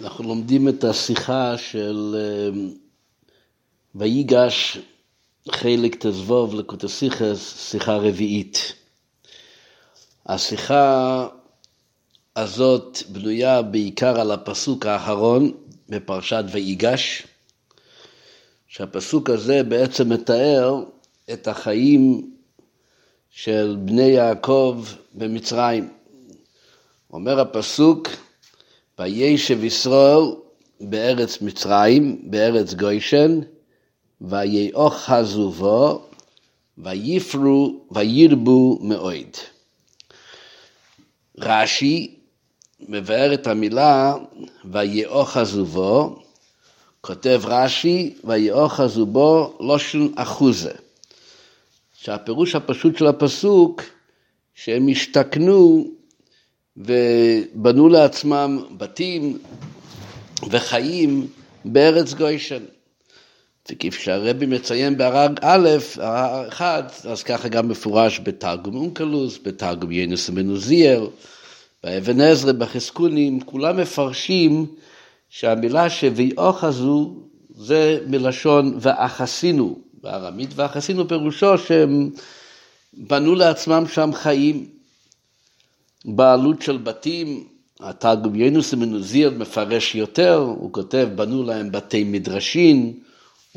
אנחנו לומדים את השיחה של אמ, ויגש חלק תזבוב לקוטסיכס, שיחה רביעית. השיחה הזאת בנויה בעיקר על הפסוק האחרון בפרשת ויגש, שהפסוק הזה בעצם מתאר את החיים של בני יעקב במצרים. אומר הפסוק, וישב ישראל בארץ מצרים, בארץ גוישן, ויאחזו בו, ויפרו, וירבו מאוד. רש"י מבאר את המילה ויאחזו בו, כותב רש"י, ויאחזו בו לושן אחוזה. שהפירוש הפשוט של הפסוק, שהם השתכנו ובנו לעצמם בתים וחיים בארץ גוישן. וכפי שהרבי מציין בהרג א', אחד, אז ככה גם מפורש בתרגום אונקלוס, בתרגום ינוס מנוזיאל, באבן עזרא, בחזקונים, כולם מפרשים שהמילה שוויאחזו זה מלשון ואחסינו בארמית, ואחסינו פירושו שהם בנו לעצמם שם חיים. בעלות של בתים, התרגום ינוס מנוזיר מפרש יותר, הוא כותב, בנו להם בתי מדרשין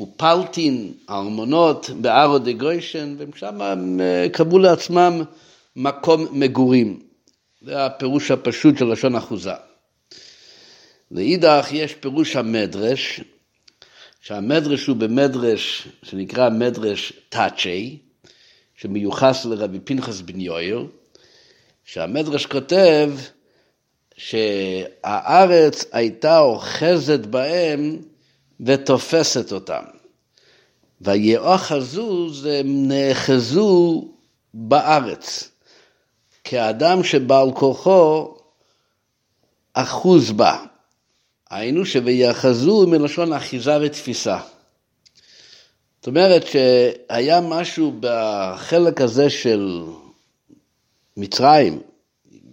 ופלטין, ארמונות, בארו דה גוישן, והם שם אה, קבעו לעצמם מקום מגורים. זה הפירוש הפשוט של לשון אחוזה. לאידך יש פירוש המדרש, שהמדרש הוא במדרש שנקרא מדרש תאצ'י, שמיוחס לרבי פנחס בן יויר, שהמדרש כותב שהארץ הייתה אוחזת בהם ותופסת אותם. ויאחזו זה נאחזו בארץ, כאדם שבעל כוחו אחוז בה. היינו שויאחזו מלשון אחיזה ותפיסה. זאת אומרת שהיה משהו בחלק הזה של מצרים,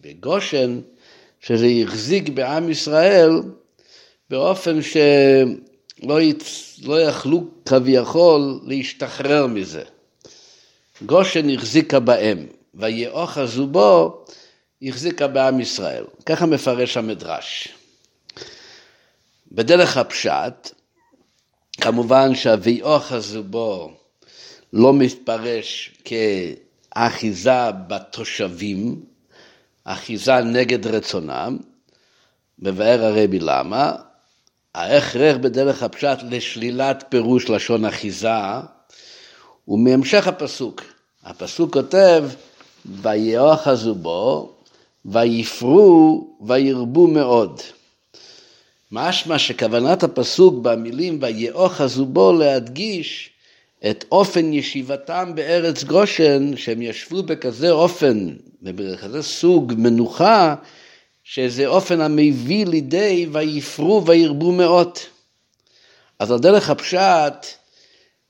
בגושן, שזה החזיק בעם ישראל באופן שלא יצ... לא יכלו כביכול להשתחרר מזה. גושן החזיקה בהם, ויאחזו בו, החזיקה בעם ישראל. ככה מפרש המדרש. בדרך הפשט, כמובן שהוויאחזו בו לא מתפרש כ... אחיזה בתושבים, אחיזה נגד רצונם, מבאר הרבי למה, ההכרח בדרך הפשט לשלילת פירוש לשון אחיזה, ומהמשך הפסוק. הפסוק כותב, ויאחזו בו, ויפרו, וירבו מאוד. משמע שכוונת הפסוק במילים ויאחזו בו להדגיש את אופן ישיבתם בארץ גושן, שהם ישבו בכזה אופן ובכזה סוג מנוחה, שזה אופן המביא לידי ויפרו וירבו מאוד. אז על דרך הפשט,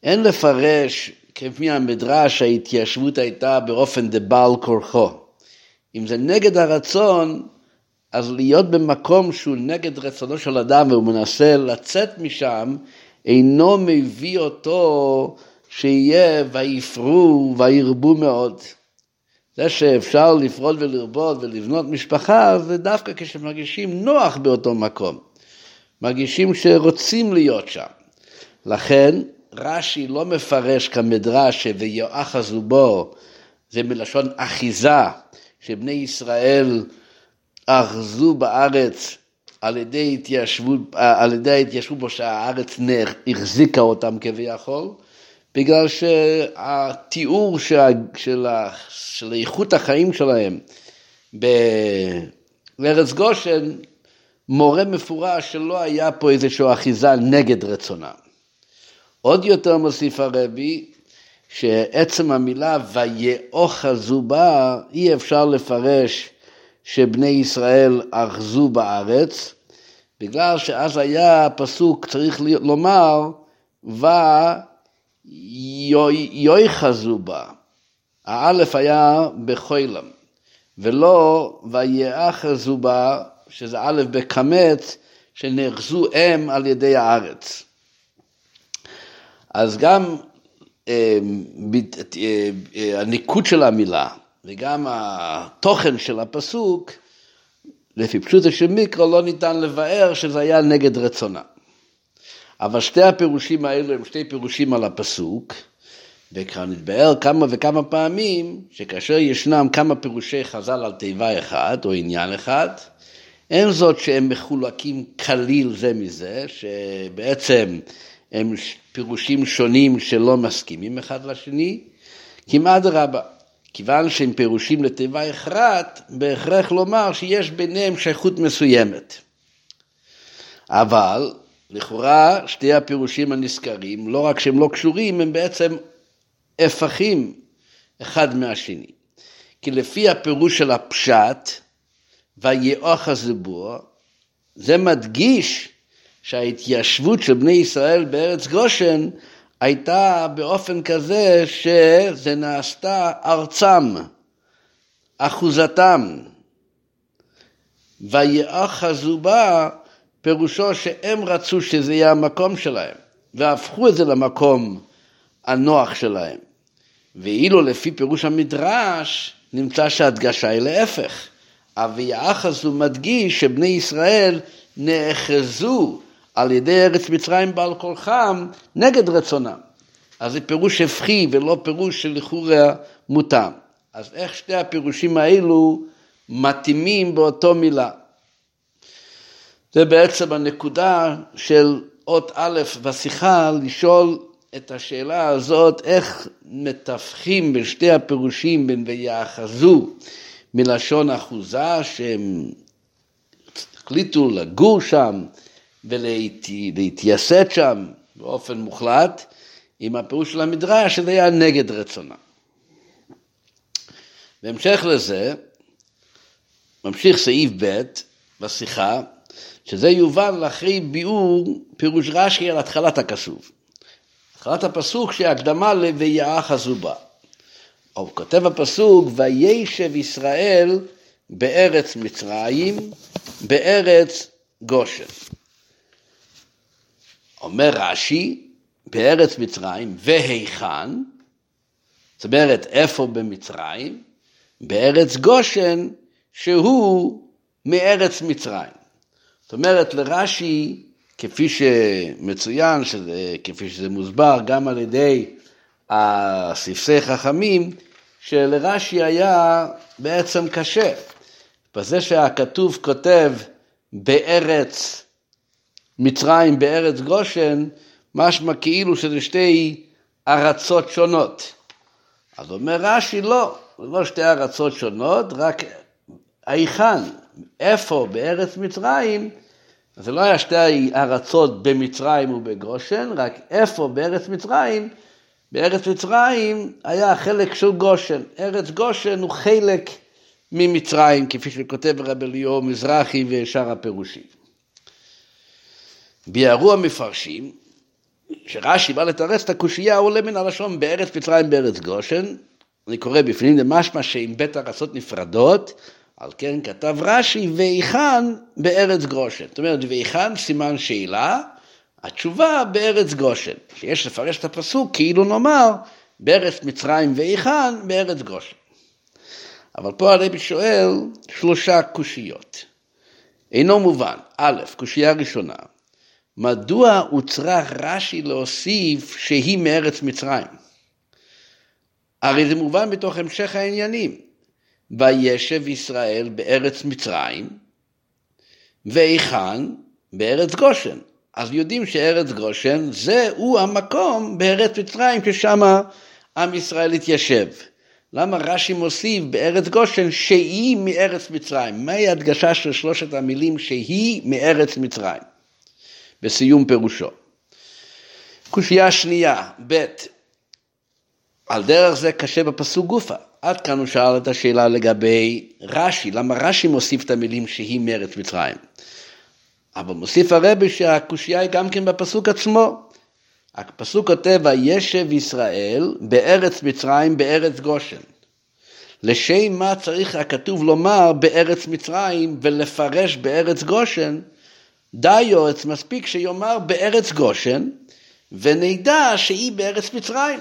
אין לפרש כפי המדרש ההתיישבות הייתה באופן דבעל כורחו. אם זה נגד הרצון, אז להיות במקום שהוא נגד רצונו של אדם והוא מנסה לצאת משם, אינו מביא אותו שיהיה ויפרו וירבו מאוד. זה שאפשר לפרוד ולרבות ולבנות משפחה, זה דווקא כשמרגישים נוח באותו מקום. מרגישים שרוצים להיות שם. לכן רש"י לא מפרש כמדרש שויאחזו בו, זה מלשון אחיזה, שבני ישראל אחזו בארץ על ידי התיישבות, על ידי ההתיישבות בו שהארץ החזיקה אותם כביכול, בגלל שהתיאור של, של, של איכות החיים שלהם בארץ גושן מורה מפורש שלא היה פה איזושהי אחיזה נגד רצונם. עוד יותר מוסיף הרבי, שעצם המילה ויאחזו בה, אי אפשר לפרש שבני ישראל אחזו בארץ, בגלל שאז היה פסוק, צריך לומר, ויאחזו בה. האלף היה בחוילם, ולא ויאחזו בה, שזה א' בקמץ, שנאחזו הם על ידי הארץ. אז גם אה, אה, הניקוד של המילה וגם התוכן של הפסוק, לפי פשוטו של מיקרו לא ניתן לבאר שזה היה נגד רצונה. אבל שתי הפירושים האלו הם שתי פירושים על הפסוק, וכבר נתבאר כמה וכמה פעמים שכאשר ישנם כמה פירושי חז"ל על תיבה אחת או עניין אחד, אין זאת שהם מחולקים כליל זה מזה, שבעצם הם פירושים שונים שלא מסכימים אחד לשני, כמעט רבה. כיוון שהם פירושים לתיבה אחת, בהכרח לומר שיש ביניהם שייכות מסוימת. אבל לכאורה שתי הפירושים הנזכרים, לא רק שהם לא קשורים, הם בעצם הפכים אחד מהשני. כי לפי הפירוש של הפשט, ויאוך הזבור, זה מדגיש שההתיישבות של בני ישראל בארץ גושן הייתה באופן כזה שזה נעשתה ארצם, אחוזתם. ויאחזו בה, פירושו שהם רצו שזה יהיה המקום שלהם, והפכו את זה למקום הנוח שלהם. ואילו לפי פירוש המדרש, נמצא שההדגשה היא להפך. הוויאחזו מדגיש שבני ישראל נאחזו על ידי ארץ מצרים בעל כורחם נגד רצונם. אז זה פירוש הפכי ולא פירוש שלכאורה מותאם. אז איך שתי הפירושים האלו מתאימים באותו מילה? זה בעצם הנקודה של אות א' בשיחה, לשאול את השאלה הזאת, איך מתווכים בין שתי הפירושים, בין ויאחזו מלשון אחוזה, שהם החליטו לגור שם, ולהתייסד שם באופן מוחלט, עם הפירוש של המדרש שזה היה נגד רצונה. בהמשך לזה, ממשיך סעיף ב' בשיחה, שזה יובן לאחרי ביאור פירוש רש"י על התחלת הכסוף. התחלת הפסוק שהקדמה ל"ויעך הזובה". או כותב הפסוק, וישב ישראל בארץ מצרים, בארץ גושן. אומר רש"י, בארץ מצרים, והיכן, זאת אומרת, איפה במצרים? בארץ גושן, שהוא מארץ מצרים. זאת אומרת, לרש"י, כפי שמצוין, שזה, כפי שזה מוסבר גם על ידי הספסי חכמים, שלרש"י היה בעצם קשה. בזה שהכתוב כותב בארץ מצרים בארץ גושן, משמע כאילו שזה שתי ארצות שונות. אז אומר רש"י, לא, לא שתי ארצות שונות, רק היכן, איפה בארץ מצרים, זה לא היה שתי ארצות במצרים ובגושן, רק איפה בארץ מצרים, בארץ מצרים היה חלק של גושן. ארץ גושן הוא חלק ממצרים, כפי שכותב רב אליהו מזרחי ושאר הפירושים. ביארו המפרשים, שרש"י בא לתרץ את הקושייה העולה מן הלשון בארץ מצרים בארץ גושן, אני קורא בפנים למשמע שעם בית ארצות נפרדות, על כן כתב רש"י, והיכן בארץ גושן. זאת אומרת, והיכן סימן שאלה, התשובה בארץ גושן. שיש לפרש את הפסוק כאילו נאמר, בארץ מצרים והיכן בארץ גושן. אבל פה הרבי שואל שלושה קושיות. אינו מובן. א', קושייה ראשונה, מדוע הוא צריך רש"י להוסיף שהיא מארץ מצרים? הרי זה מובן בתוך המשך העניינים. וישב ישראל בארץ מצרים, והיכן? בארץ גושן. אז יודעים שארץ גושן זהו המקום בארץ מצרים ששם עם ישראל התיישב. למה רש"י מוסיף בארץ גושן שהיא מארץ מצרים? מהי הדגשה של שלושת המילים שהיא מארץ מצרים? בסיום פירושו. קושייה שנייה, ב', על דרך זה קשה בפסוק גופה. עד כאן הוא שאל את השאלה לגבי רש"י, למה רש"י מוסיף את המילים שהיא מארץ מצרים? אבל מוסיף הרבי שהקושייה היא גם כן בפסוק עצמו. הפסוק כותב, וישב ישראל בארץ מצרים בארץ גושן. לשם מה צריך הכתוב לומר בארץ מצרים ולפרש בארץ גושן די יועץ, מספיק שיאמר בארץ גושן, ונדע שהיא בארץ מצרים.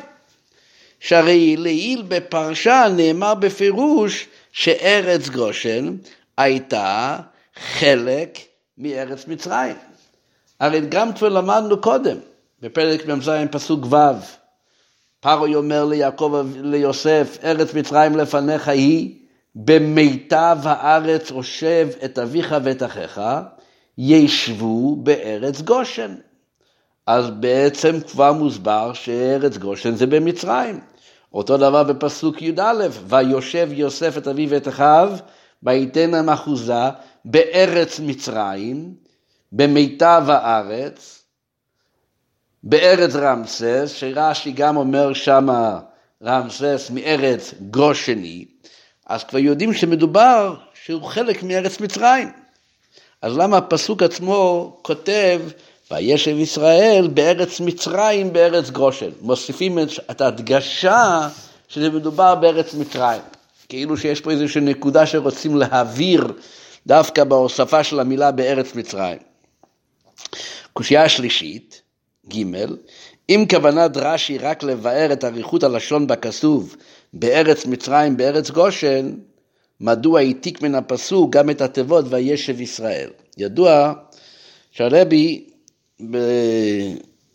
שהרי לעיל בפרשה נאמר בפירוש שארץ גושן הייתה חלק מארץ מצרים. הרי גם כבר למדנו קודם, בפרק מ"ז פסוק ו', פרוי אומר ליעקב ליוסף, ארץ מצרים לפניך היא, במיטב הארץ הושב את אביך ואת אחיך, ישבו בארץ גושן. אז בעצם כבר מוסבר שארץ גושן זה במצרים. אותו דבר בפסוק י"א, ויושב יוסף את אביו ואת אחיו, וייתן להם אחוזה בארץ מצרים, במיטב הארץ, בארץ רמסס, שרש"י גם אומר שמה רמסס מארץ גושני, אז כבר יודעים שמדובר שהוא חלק מארץ מצרים. אז למה הפסוק עצמו כותב וישב ישראל בארץ מצרים בארץ גושן? מוסיפים את ההדגשה שזה מדובר בארץ מצרים. כאילו שיש פה איזושהי נקודה שרוצים להעביר דווקא בהוספה של המילה בארץ מצרים. קושייה שלישית, ג', אם כוונת רש"י רק לבאר את אריכות הלשון בכסוב בארץ מצרים, בארץ גושן, מדוע העתיק מן הפסוק גם את התיבות וישב ישראל. ידוע שהרבי ב...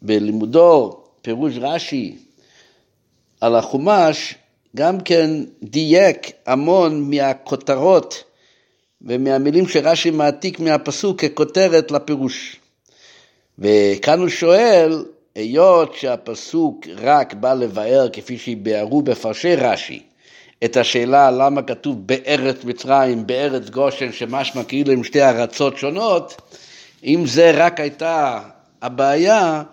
בלימודו פירוש רש"י על החומש גם כן דייק המון מהכותרות ומהמילים שרש"י מעתיק מהפסוק ככותרת לפירוש. וכאן הוא שואל, היות שהפסוק רק בא לבאר כפי שהביארו בפרשי רש"י את השאלה למה כתוב בארץ מצרים, בארץ גושן, שמשמע כאילו עם שתי ארצות שונות, אם זה רק הייתה הבעיה,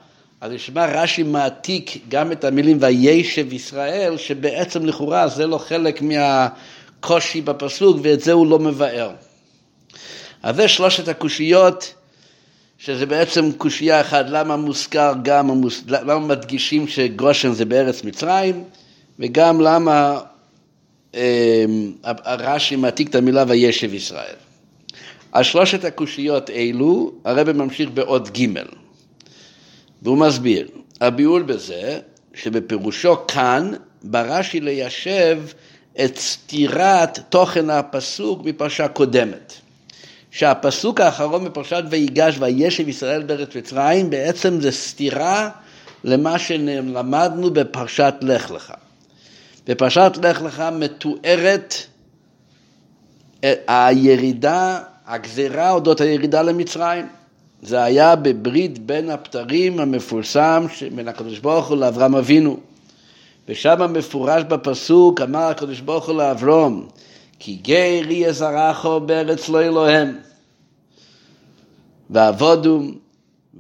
אז נשמע רש"י מעתיק גם את המילים וישב ישראל, שבעצם לכאורה זה לא חלק מהקושי בפסוק ואת זה הוא לא מבאר. אז זה שלושת הקושיות, שזה בעצם קושייה אחת, למה מוזכר גם, למה מדגישים שגושן זה בארץ מצרים, וגם למה רש"י מעתיק את המילה וישב ישראל. על שלושת הקושיות אלו הרב ממשיך בעוד ג' והוא מסביר, הביאול בזה שבפירושו כאן ברש"י ליישב את סתירת תוכן הפסוק מפרשה קודמת. שהפסוק האחרון בפרשת ויגש וישב ישראל בארץ מצרים בעצם זה סתירה למה שלמדנו בפרשת לך לך. בפרשת לך לך מתוארת הירידה, הגזירה אודות הירידה למצרים. זה היה בברית בין הפטרים המפורסם בין הקדוש ברוך הוא לאברהם אבינו. ושם מפורש בפסוק, אמר הקדוש ברוך הוא לאברום, כי גר יהיה זרחו בארץ לא אלוהם. ועבודו,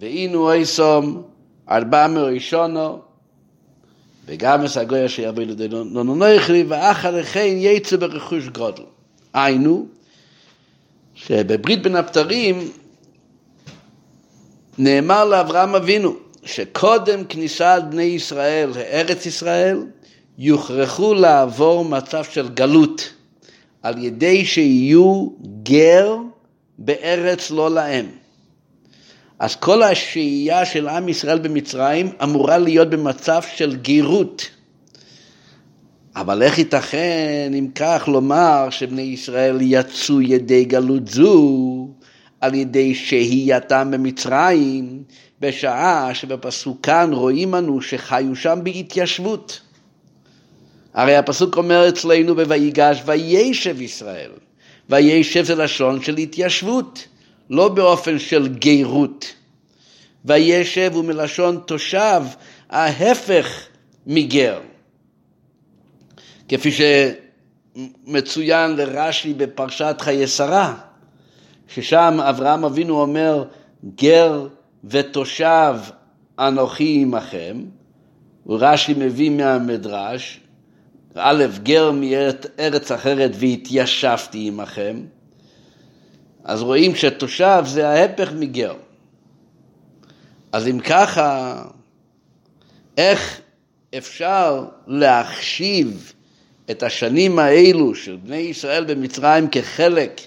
ואינו איסום, ארבע מראשונו, וגם אס הגוי אשר יבוא לידי נונויכלי, ואחר כן יצא ברכוש גודל. היינו, שבברית בין הפטרים נאמר לאברהם אבינו שקודם כניסת בני ישראל לארץ ישראל יוכרחו לעבור מצב של גלות על ידי שיהיו גר בארץ לא להם. אז כל השהייה של עם ישראל במצרים אמורה להיות במצב של גירות. אבל איך ייתכן אם כך לומר שבני ישראל יצאו ידי גלות זו על ידי שהייתם במצרים, בשעה שבפסוקן רואים אנו שחיו שם בהתיישבות. הרי הפסוק אומר אצלנו ב"ויגש וישב ישראל", וישב זה לשון של התיישבות. לא באופן של גירות. וישב הוא מלשון תושב, ההפך מגר. כפי שמצוין לרש"י בפרשת חיי שרה, ששם אברהם אבינו אומר, גר ותושב אנוכי עמכם, ורש"י מביא מהמדרש, א', גר מארץ אחרת והתיישבתי עמכם, אז רואים שתושב זה ההפך מגר. אז אם ככה, איך אפשר להחשיב את השנים האלו של בני ישראל במצרים כחלק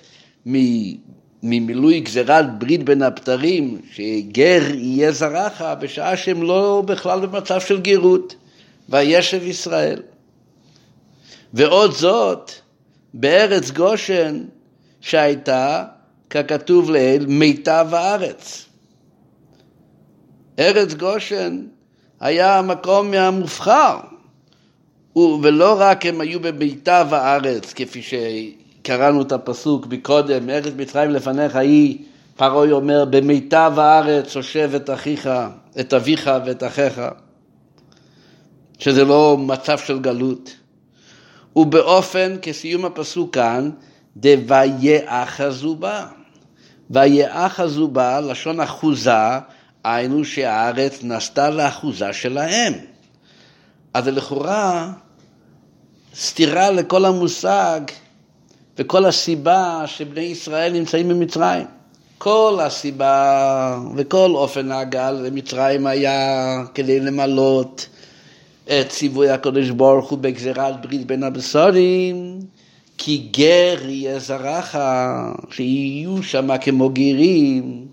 ממילוי גזירת ברית בין הבתרים, שגר יהיה זרעך, בשעה שהם לא בכלל במצב של גרות, וישב ישראל. ועוד זאת, בארץ גושן שהייתה, ככתוב לעיל, מיטב הארץ. ארץ גושן היה המקום המובחר, ולא רק הם היו במיטב הארץ, כפי שקראנו את הפסוק מקודם, ארץ מצרים לפניך היא, פרעה אומר, במיטב הארץ יושב את אחיך, את אביך ואת אחיך, שזה לא מצב של גלות. ובאופן, כסיום הפסוק כאן, דויאחזו בה. ויאחזו בה, לשון אחוזה, היינו שהארץ נעשתה לאחוזה שלהם. אז זה לכאורה סתירה לכל המושג וכל הסיבה שבני ישראל נמצאים במצרים. כל הסיבה וכל אופן ההגעה למצרים היה כדי למלות את ציווי הקדוש ברוך הוא בגזירת ברית בין הבשרים, כי גר יהיה זרעך, שיהיו שם כמו גרים.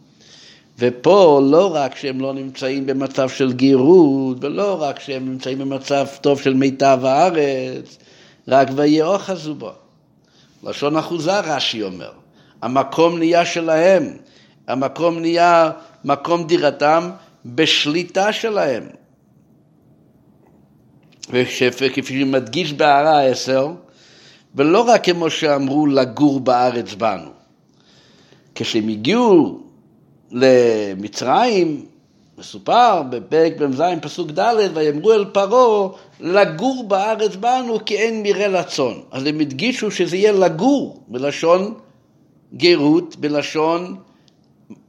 ופה לא רק שהם לא נמצאים במצב של גירות, ולא רק שהם נמצאים במצב טוב של מיטב הארץ, רק ויאחזו בו. לשון אחוזה רש"י אומר, המקום נהיה שלהם, המקום נהיה מקום דירתם בשליטה שלהם. וכפי שמדגיש בהערה העשר, ולא רק כמו שאמרו לגור בארץ בנו. כשהם הגיעו למצרים, מסופר בפרק מ"ז פסוק ד' ויאמרו אל פרעה לגור בארץ בנו כי אין מרעה לצאן. אז הם הדגישו שזה יהיה לגור בלשון גרות, בלשון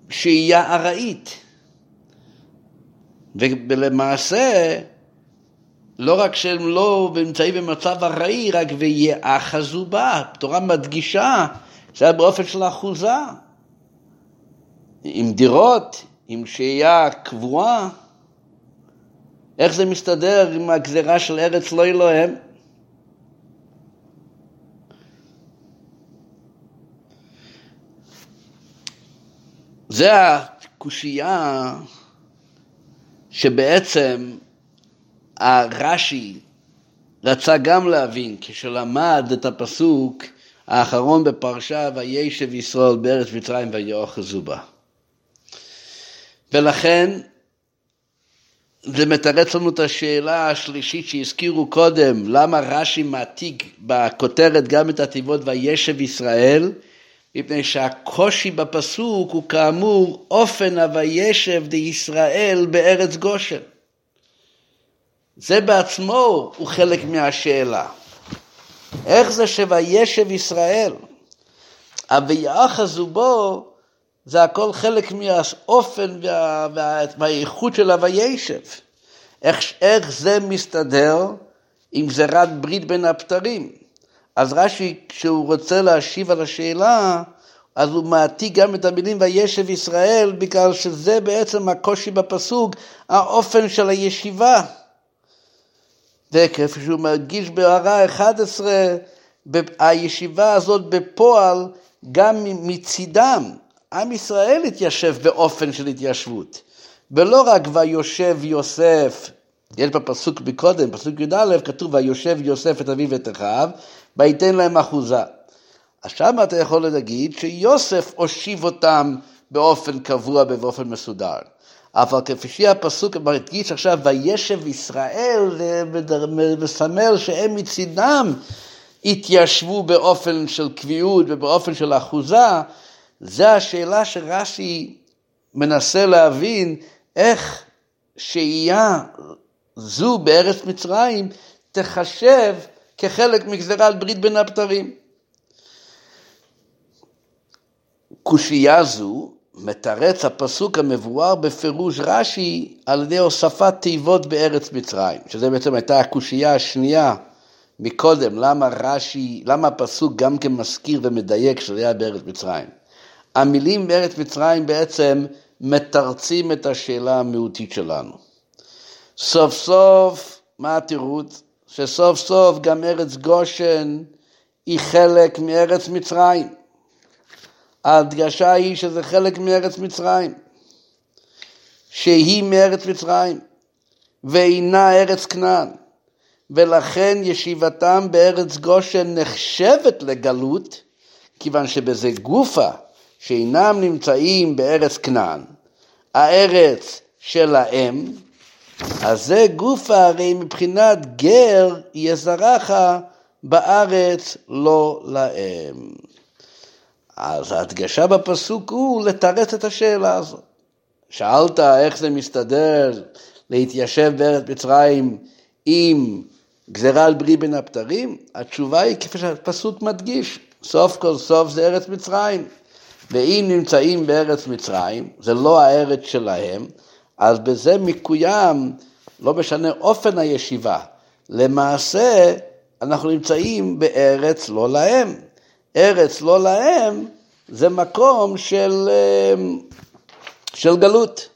שהייה ארעית. ולמעשה לא רק שהם לא נמצאים במצב ארעי, רק ויאחזו בה. התורה מדגישה זה היה באופן של אחוזה. עם דירות, עם שהייה קבועה. איך זה מסתדר עם הגזירה של ארץ לא אלוהם? זה הקושייה שבעצם הרש"י רצה גם להבין כשלמד את הפסוק האחרון בפרשה וישב ישראל בארץ מצרים ויאחזו בה. ולכן זה מתרץ לנו את השאלה השלישית שהזכירו קודם, למה רש"י מעתיק בכותרת גם את התיבות וישב ישראל, מפני שהקושי בפסוק הוא כאמור אופן הוישב דישראל בארץ גושן. זה בעצמו הוא חלק מהשאלה. איך זה שוישב ישראל? ה"ויאחזו בו" זה הכל חלק מהאופן וה, וה, והאיכות של הוישב. איך, איך זה מסתדר עם גזירת ברית בין הבתרים? אז רש"י, כשהוא רוצה להשיב על השאלה, אז הוא מעתיק גם את המילים וישב ישראל, בגלל שזה בעצם הקושי בפסוק, האופן של הישיבה. וכפי שהוא מרגיש בהערה 11, הישיבה הזאת בפועל גם מצידם. עם ישראל התיישב באופן של התיישבות, ולא רק ויושב יוסף, יש בפסוק מקודם, פסוק י"א, כתוב ויושב יוסף את אביו ואת אחיו, וייתן להם אחוזה. עכשיו אתה יכול להגיד שיוסף הושיב אותם באופן קבוע ובאופן מסודר. אבל כפי שהפסוק מדגיש עכשיו, וישב ישראל, מסמל שהם מצידם התיישבו באופן של קביעות ובאופן של אחוזה, זה השאלה שרש"י מנסה להבין איך שהייה זו בארץ מצרים תחשב כחלק מגזירת ברית בין הבתרים. קושייה זו מתרץ הפסוק המבואר בפירוש רש"י על ידי הוספת תיבות בארץ מצרים, שזה בעצם הייתה הקושייה השנייה מקודם, למה רש"י, למה הפסוק גם כן מזכיר ומדייק שזה היה בארץ מצרים. המילים בארץ מצרים בעצם מתרצים את השאלה המהותית שלנו. סוף סוף, מה התירוץ? שסוף סוף גם ארץ גושן היא חלק מארץ מצרים. ההדגשה היא שזה חלק מארץ מצרים, שהיא מארץ מצרים, ואינה ארץ כנען, ולכן ישיבתם בארץ גושן נחשבת לגלות, כיוון שבזה גופה שאינם נמצאים בארץ כנען, הארץ שלהם, אז זה גופה הרי מבחינת גר יזרעך בארץ לא להם. אז ההדגשה בפסוק הוא לתרץ את השאלה הזאת. שאלת איך זה מסתדר להתיישב בארץ מצרים עם גזירה על ברי בין הבתרים? התשובה היא כפי שהפסוק מדגיש, סוף כל סוף זה ארץ מצרים. ואם נמצאים בארץ מצרים, זה לא הארץ שלהם, אז בזה מקוים, לא משנה אופן הישיבה. למעשה, אנחנו נמצאים בארץ לא להם. ארץ לא להם זה מקום של, אמ, של גלות,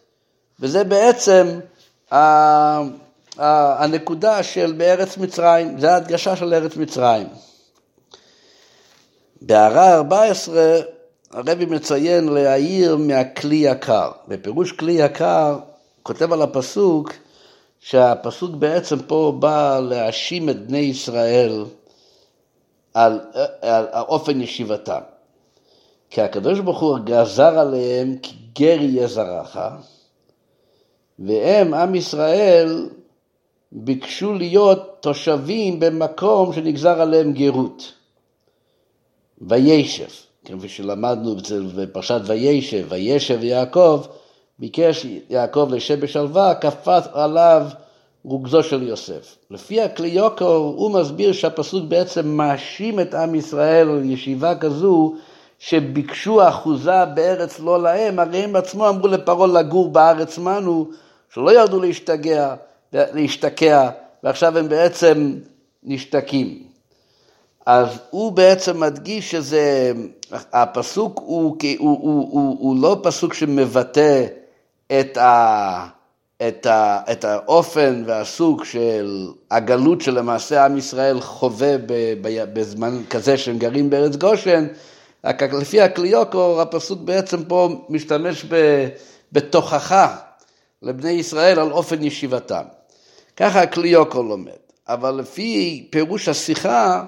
וזה בעצם הנקודה של בארץ מצרים, זה ההדגשה של ארץ מצרים. בהערה 14 הרבי מציין להעיר מהכלי יקר. בפירוש כלי יקר, כותב על הפסוק, שהפסוק בעצם פה בא להאשים את בני ישראל על, על, אופן ישיבתם. כי הקדוש ברוך הוא גזר עליהם כי גר יהיה זרעך, והם, עם ישראל, ביקשו להיות תושבים במקום שנגזר עליהם גרות. וישב. כפי שלמדנו בפרשת וישב, וישב יעקב, ביקש יעקב לשב בשלווה, קפץ עליו רוגזו של יוסף. לפי הכלי יוקר הוא מסביר שהפסוק בעצם מאשים את עם ישראל על ישיבה כזו שביקשו אחוזה בארץ לא להם, הרי הם עצמו אמרו לפרעה לגור בארץ מנו, שלא ירדו להשתגע, להשתקע, ועכשיו הם בעצם נשתקים. אז הוא בעצם מדגיש שזה, הפסוק הוא, הוא, הוא, הוא, הוא, הוא לא פסוק שמבטא את, ה, את, ה, את האופן והסוג של הגלות שלמעשה עם ישראל חווה בזמן כזה שהם גרים בארץ גושן, לפי הקליוקור הפסוק בעצם פה משתמש בתוכחה לבני ישראל על אופן ישיבתם. ככה הקליוקור לומד. אבל לפי פירוש השיחה,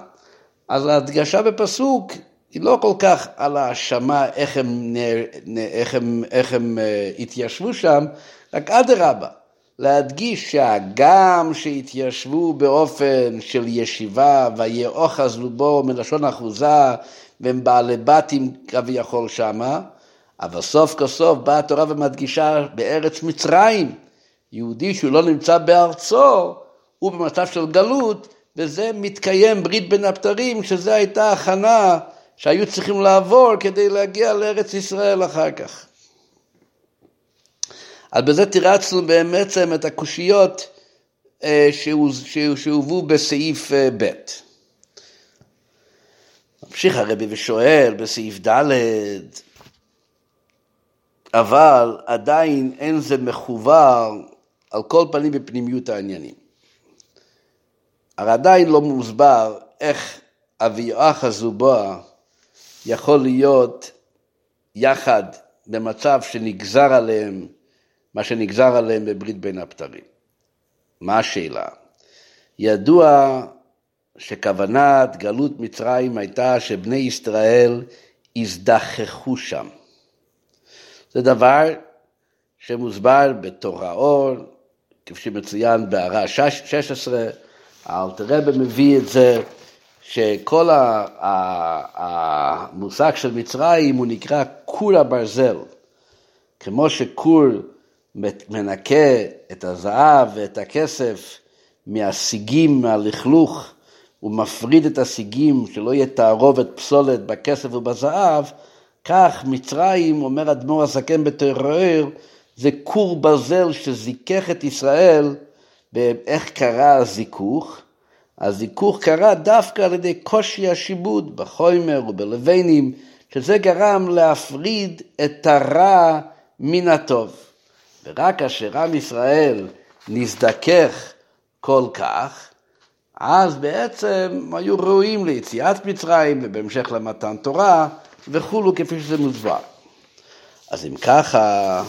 אז ההדגשה בפסוק היא לא כל כך על האשמה איך הם, איך הם, איך הם uh, התיישבו שם, רק אדרבה, להדגיש שהגם שהתיישבו באופן של ישיבה ויאחז לובו מלשון אחוזה והם בעלי בתים כביכול שמה, אבל סוף כל סוף באה התורה ומדגישה בארץ מצרים, יהודי שהוא לא נמצא בארצו, הוא במצב של גלות, וזה מתקיים ברית בין הבתרים, שזו הייתה הכנה שהיו צריכים לעבור כדי להגיע לארץ ישראל אחר כך. אז בזה תירצנו בעצם את הקושיות אה, שהובאו בסעיף אה, ב'. ממשיך הרבי ושואל בסעיף ד', אבל עדיין אין זה מחובר על כל פנים בפנימיות העניינים. הרי עדיין לא מוסבר איך אביאח הזובה יכול להיות יחד במצב שנגזר עליהם, מה שנגזר עליהם בברית בין הבתרים. מה השאלה? ידוע שכוונת גלות מצרים הייתה שבני ישראל יזדחכו שם. זה דבר שמוסבר בתור האור, כפי שמצוין בהערה 16, האלתרבה מביא את זה, שכל המושג של מצרים הוא נקרא כור הברזל. כמו שכור מנקה את הזהב ואת הכסף מהסיגים, מהלכלוך, הוא מפריד את הסיגים, שלא יהיה תערובת פסולת בכסף ובזהב, כך מצרים, אומר אדמו"ר הזקן בתרער, זה כור ברזל שזיכך את ישראל באיך קרה הזיכוך. הזיכוך קרה דווקא על ידי קושי השיבוד בחומר ובלבנים, שזה גרם להפריד את הרע מן הטוב. ורק כאשר עם ישראל נזדכך כל כך, אז בעצם היו ראויים ליציאת מצרים ובהמשך למתן תורה, וכולו כפי שזה מוסבר. אז אם ככה,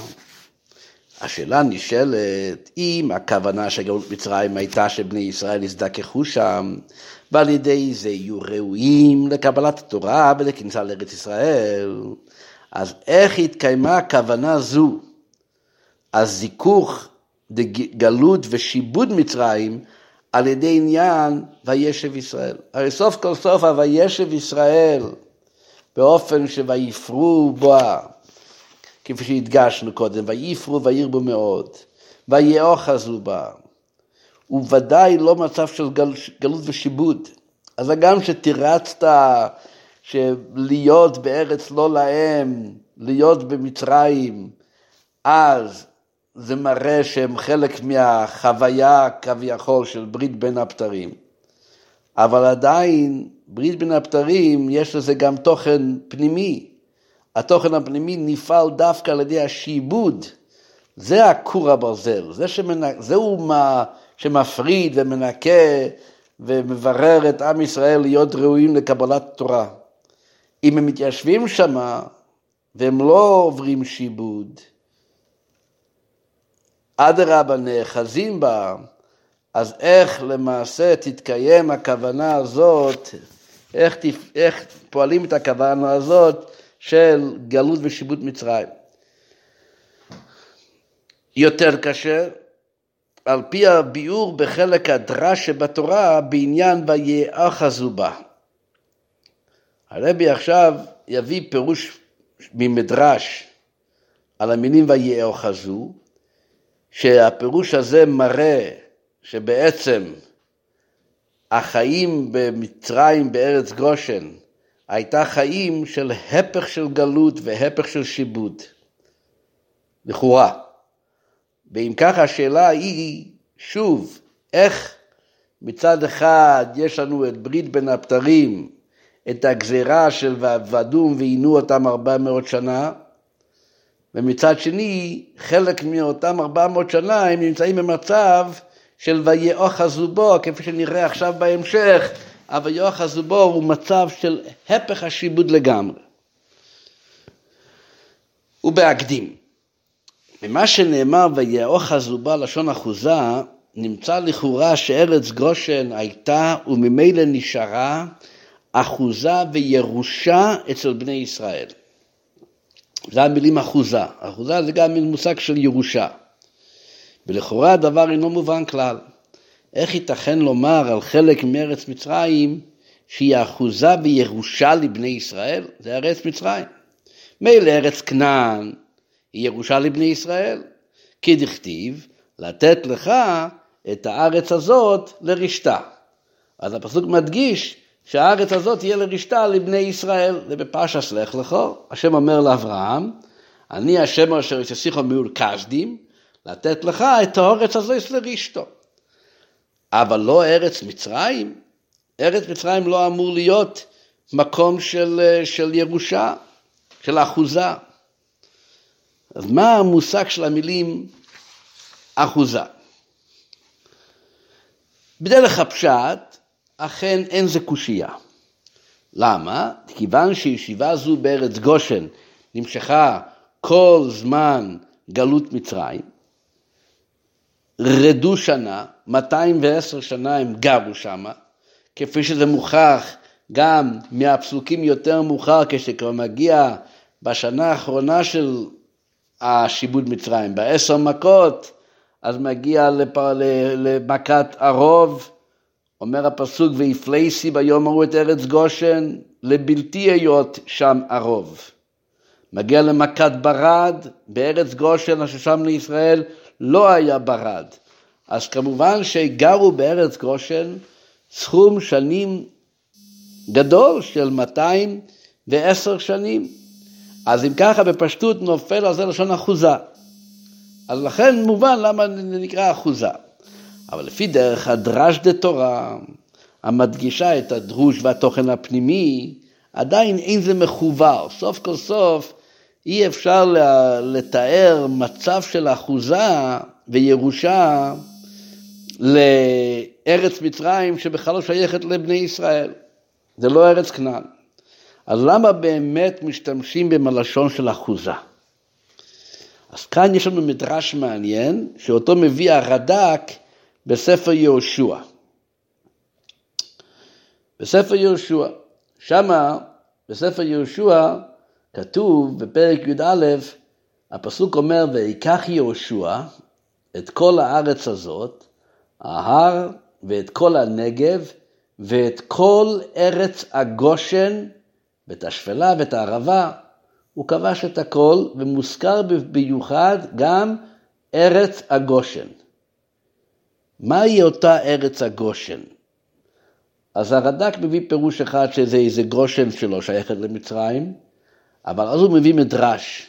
השאלה נשאלת, אם הכוונה של מצרים הייתה שבני ישראל יזדככו שם, ועל ידי זה יהיו ראויים לקבלת התורה ולכניסה לארץ ישראל, אז איך התקיימה הכוונה זו? הזיכוך גלות ושיבוד מצרים על ידי עניין וישב ישראל. הרי סוף כל סוף הוישב ישראל באופן שויפרו בואה, כפי שהדגשנו קודם, ויפרו וירבו מאוד, ויאחזו בה. הוא ודאי לא מצב של גל, גלות ושיבוד. אז הגם שתירצת שלהיות בארץ לא להם, להיות במצרים, אז זה מראה שהם חלק מהחוויה כביכול של ברית בין הבתרים. אבל עדיין, ברית בין הבתרים, יש לזה גם תוכן פנימי. התוכן הפנימי נפעל דווקא על ידי השיבוד. זה הכור הברזל, זה שמנ... זהו מה שמפריד ומנקה ומברר את עם ישראל להיות ראויים לקבלת תורה. אם הם מתיישבים שמה והם לא עוברים שיבוד, אדרבה נאחזים בה, אז איך למעשה תתקיים הכוונה הזאת, איך, איך פועלים את הכוונה הזאת של גלות ושיבוט מצרים. יותר קשה, על פי הביאור בחלק הדרש שבתורה בעניין ויאחזו בה. הרבי עכשיו יביא פירוש ממדרש על המילים ויאחזו, שהפירוש הזה מראה שבעצם החיים במצרים, בארץ גושן, הייתה חיים של הפך של גלות והפך של שיבוד, לכאורה. ואם ככה השאלה היא, שוב, איך מצד אחד יש לנו את ברית בין הבתרים, את הגזירה של ועבדום ועינו אותם ארבע מאות שנה, ומצד שני, חלק מאותם 400 שנה הם נמצאים במצב של ויאחזו בו, כפי שנראה עכשיו בהמשך, אבל ויאחזו בו הוא מצב של הפך השיבוד לגמרי. ובהקדים, ממה שנאמר ויאחזו בו לשון אחוזה, נמצא לכאורה שארץ גושן הייתה וממילא נשארה אחוזה וירושה אצל בני ישראל. זה המילים אחוזה. אחוזה זה גם מושג של ירושה. ולכאורה הדבר אינו מובן כלל. איך ייתכן לומר על חלק מארץ מצרים שהיא אחוזה וירושה לבני ישראל? זה ארץ מצרים. מילא ארץ כנען היא ירושה לבני ישראל, כי דכתיב לתת לך את הארץ הזאת לרשתה. אז הפסוק מדגיש שהארץ הזאת תהיה לרשתה לבני ישראל, זה בפרשס לך השם אומר לאברהם, אני השם אשר יססיכו מיול כסדים, לתת לך את הארץ הזאת לרשתו. אבל לא ארץ מצרים, ארץ מצרים לא אמור להיות מקום של, של ירושה, של אחוזה. אז מה המושג של המילים אחוזה? בדרך הפשט, אכן אין זה קושייה. למה? כיוון שישיבה זו בארץ גושן נמשכה כל זמן גלות מצרים, רדו שנה, 210 שנה הם גרו שמה, כפי שזה מוכח גם מהפסוקים יותר מאוחר, כשכבר מגיע בשנה האחרונה של השיבוד מצרים, בעשר מכות, אז מגיע למכת הרוב, אומר הפסוק, ויפלייסי ביום ההוא את ארץ גושן, לבלתי היות שם הרוב. מגיע למכת ברד, בארץ גושן, אשר שם לישראל, לא היה ברד. אז כמובן שגרו בארץ גושן סכום שנים גדול של 210 שנים. אז אם ככה בפשטות נופל על זה לשון אחוזה. אז לכן מובן למה נקרא אחוזה. אבל לפי דרך הדרש דה תורה, המדגישה את הדרוש והתוכן הפנימי, עדיין אין זה מחובר. סוף כל סוף אי אפשר לתאר מצב של אחוזה וירושה לארץ מצרים שבכלל לא שייכת לבני ישראל. זה לא ארץ כנען. אז למה באמת משתמשים בלשון של אחוזה? אז כאן יש לנו מדרש מעניין, שאותו מביא הרד"ק בספר יהושע. בספר יהושע, שמה בספר יהושע כתוב בפרק י"א, הפסוק אומר, ויקח יהושע את כל הארץ הזאת, ההר ואת כל הנגב ואת כל ארץ הגושן ואת השפלה ואת הערבה, הוא כבש את הכל ומוזכר במיוחד גם ארץ הגושן. מהי אותה ארץ הגושן? אז הרד"ק מביא פירוש אחד שזה איזה גושן שלו שייכת למצרים, אבל אז הוא מביא מדרש.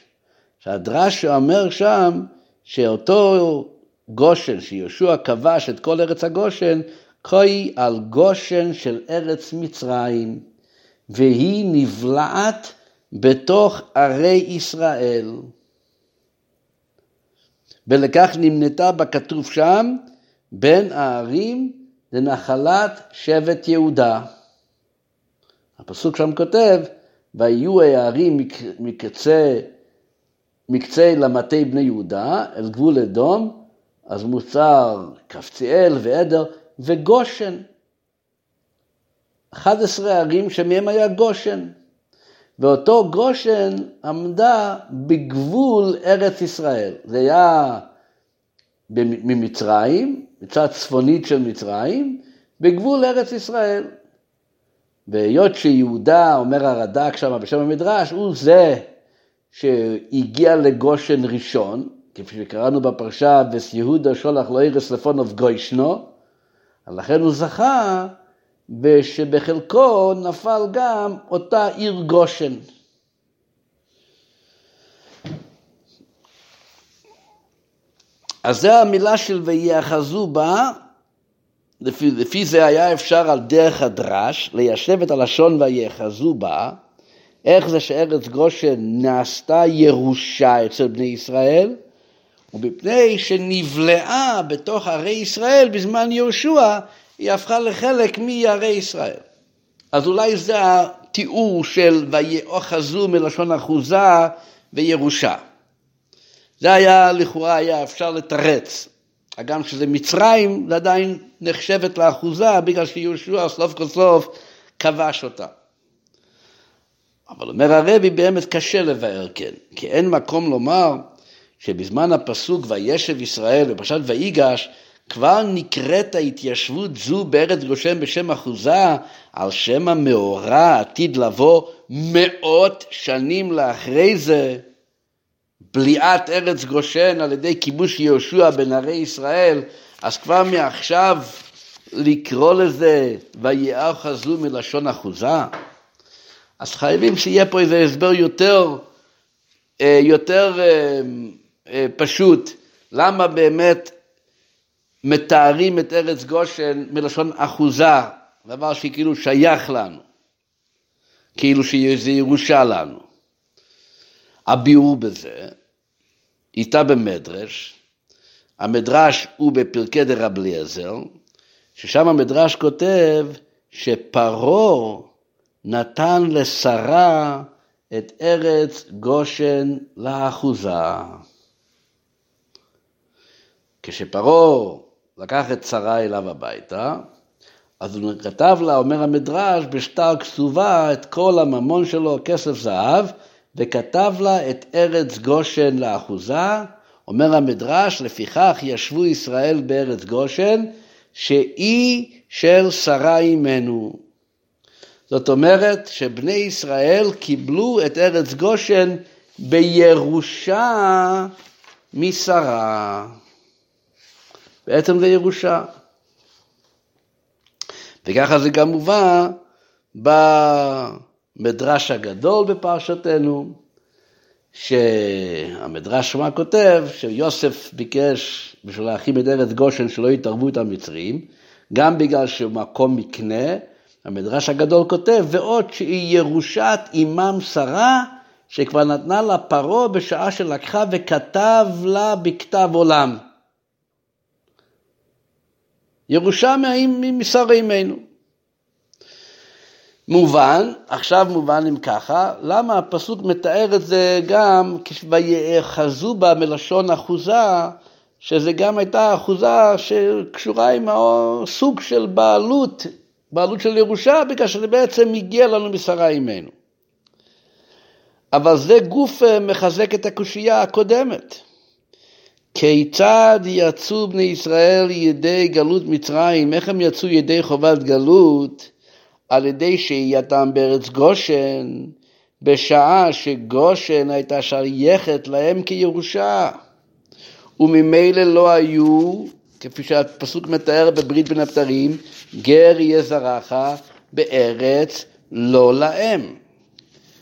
שהדרש שאומר שם שאותו גושן, שיהושע כבש את כל ארץ הגושן, כהי על גושן של ארץ מצרים, והיא נבלעת בתוך ערי ישראל. ולכך נמנתה בכתוב שם, בין הערים לנחלת שבט יהודה. הפסוק שם כותב, ויהיו הערים מקצה, מקצה למטה בני יהודה, אל גבול אדום, אז מוצר קפציאל ועדר וגושן. 11 ערים שמהם היה גושן. ואותו גושן עמדה בגבול ארץ ישראל. זה היה ממצרים, מצד צפונית של מצרים, בגבול ארץ ישראל. והיות שיהודה, אומר הרד"ק שם בשם המדרש, הוא זה שהגיע לגושן ראשון, כפי שקראנו בפרשה, וס יהודה שולח לא ירס לפונוב גוישנו, לכן הוא זכה ושבחלקו נפל גם אותה עיר גושן. אז זו המילה של ויאחזו בה, לפי, לפי זה היה אפשר על דרך הדרש ליישב את הלשון ויאחזו בה, איך זה שארץ גושן נעשתה ירושה אצל בני ישראל, ומפני שנבלעה בתוך ערי ישראל בזמן יהושע, היא הפכה לחלק מערי ישראל. אז אולי זה התיאור של ויאחזו מלשון אחוזה וירושה. זה היה, לכאורה היה אפשר לתרץ. הגם שזה מצרים, זה עדיין נחשבת לאחוזה, בגלל שיהושע סוף כל סוף כבש אותה. אבל אומר הרבי, באמת קשה לבאר כן, כי אין מקום לומר שבזמן הפסוק וישב ישראל בפרשת ויגש, כבר נקראת ההתיישבות זו בארץ גושן בשם אחוזה, על שם המאורע עתיד לבוא מאות שנים לאחרי זה, בליעת ארץ גושן על ידי כיבוש יהושע בן ערי ישראל, אז כבר מעכשיו לקרוא לזה ויאחזו מלשון אחוזה? אז חייבים שיהיה פה איזה הסבר יותר, אה, יותר אה, אה, פשוט, למה באמת מתארים את ארץ גושן מלשון אחוזה, דבר שכאילו שייך לנו, כאילו שזה ירושה לנו. הביאור בזה, איתה במדרש, המדרש הוא בפרקי דרב אליעזר, ששם המדרש כותב שפרעה נתן לשרה את ארץ גושן לאחוזה. כשפרעה לקח את שרה אליו הביתה, אז הוא כתב לה, אומר המדרש, בשטר כתובה את כל הממון שלו, כסף זהב, וכתב לה את ארץ גושן לאחוזה. אומר המדרש, לפיכך ישבו ישראל בארץ גושן, שהיא של שרה אימנו. זאת אומרת שבני ישראל קיבלו את ארץ גושן בירושה משרה. בעצם זה ירושה. וככה זה גם מובא במדרש הגדול בפרשתנו, שהמדרש שמה כותב שיוסף ביקש בשביל להכין את ארץ גושן שלא יתערבו את המצרים, גם בגלל שהוא מקום מקנה, המדרש הגדול כותב, ועוד שהיא ירושת אימם שרה, שכבר נתנה לה פרעה בשעה שלקחה וכתב לה בכתב עולם. ירושה משר אימנו. מובן, עכשיו מובן אם ככה, למה הפסוק מתאר את זה גם כשיאחזו בה מלשון אחוזה, שזה גם הייתה אחוזה שקשורה עם סוג של בעלות, בעלות של ירושה, בגלל שזה בעצם הגיע לנו משרה אימנו. אבל זה גוף אה, מחזק את הקושייה הקודמת. כיצד יצאו בני ישראל ידי גלות מצרים? איך הם יצאו ידי חובת גלות? על ידי שהייתם בארץ גושן, בשעה שגושן הייתה שייכת להם כירושה. וממילא לא היו, כפי שהפסוק מתאר בברית בין הבתרים, גר יהיה זרעך בארץ לא להם.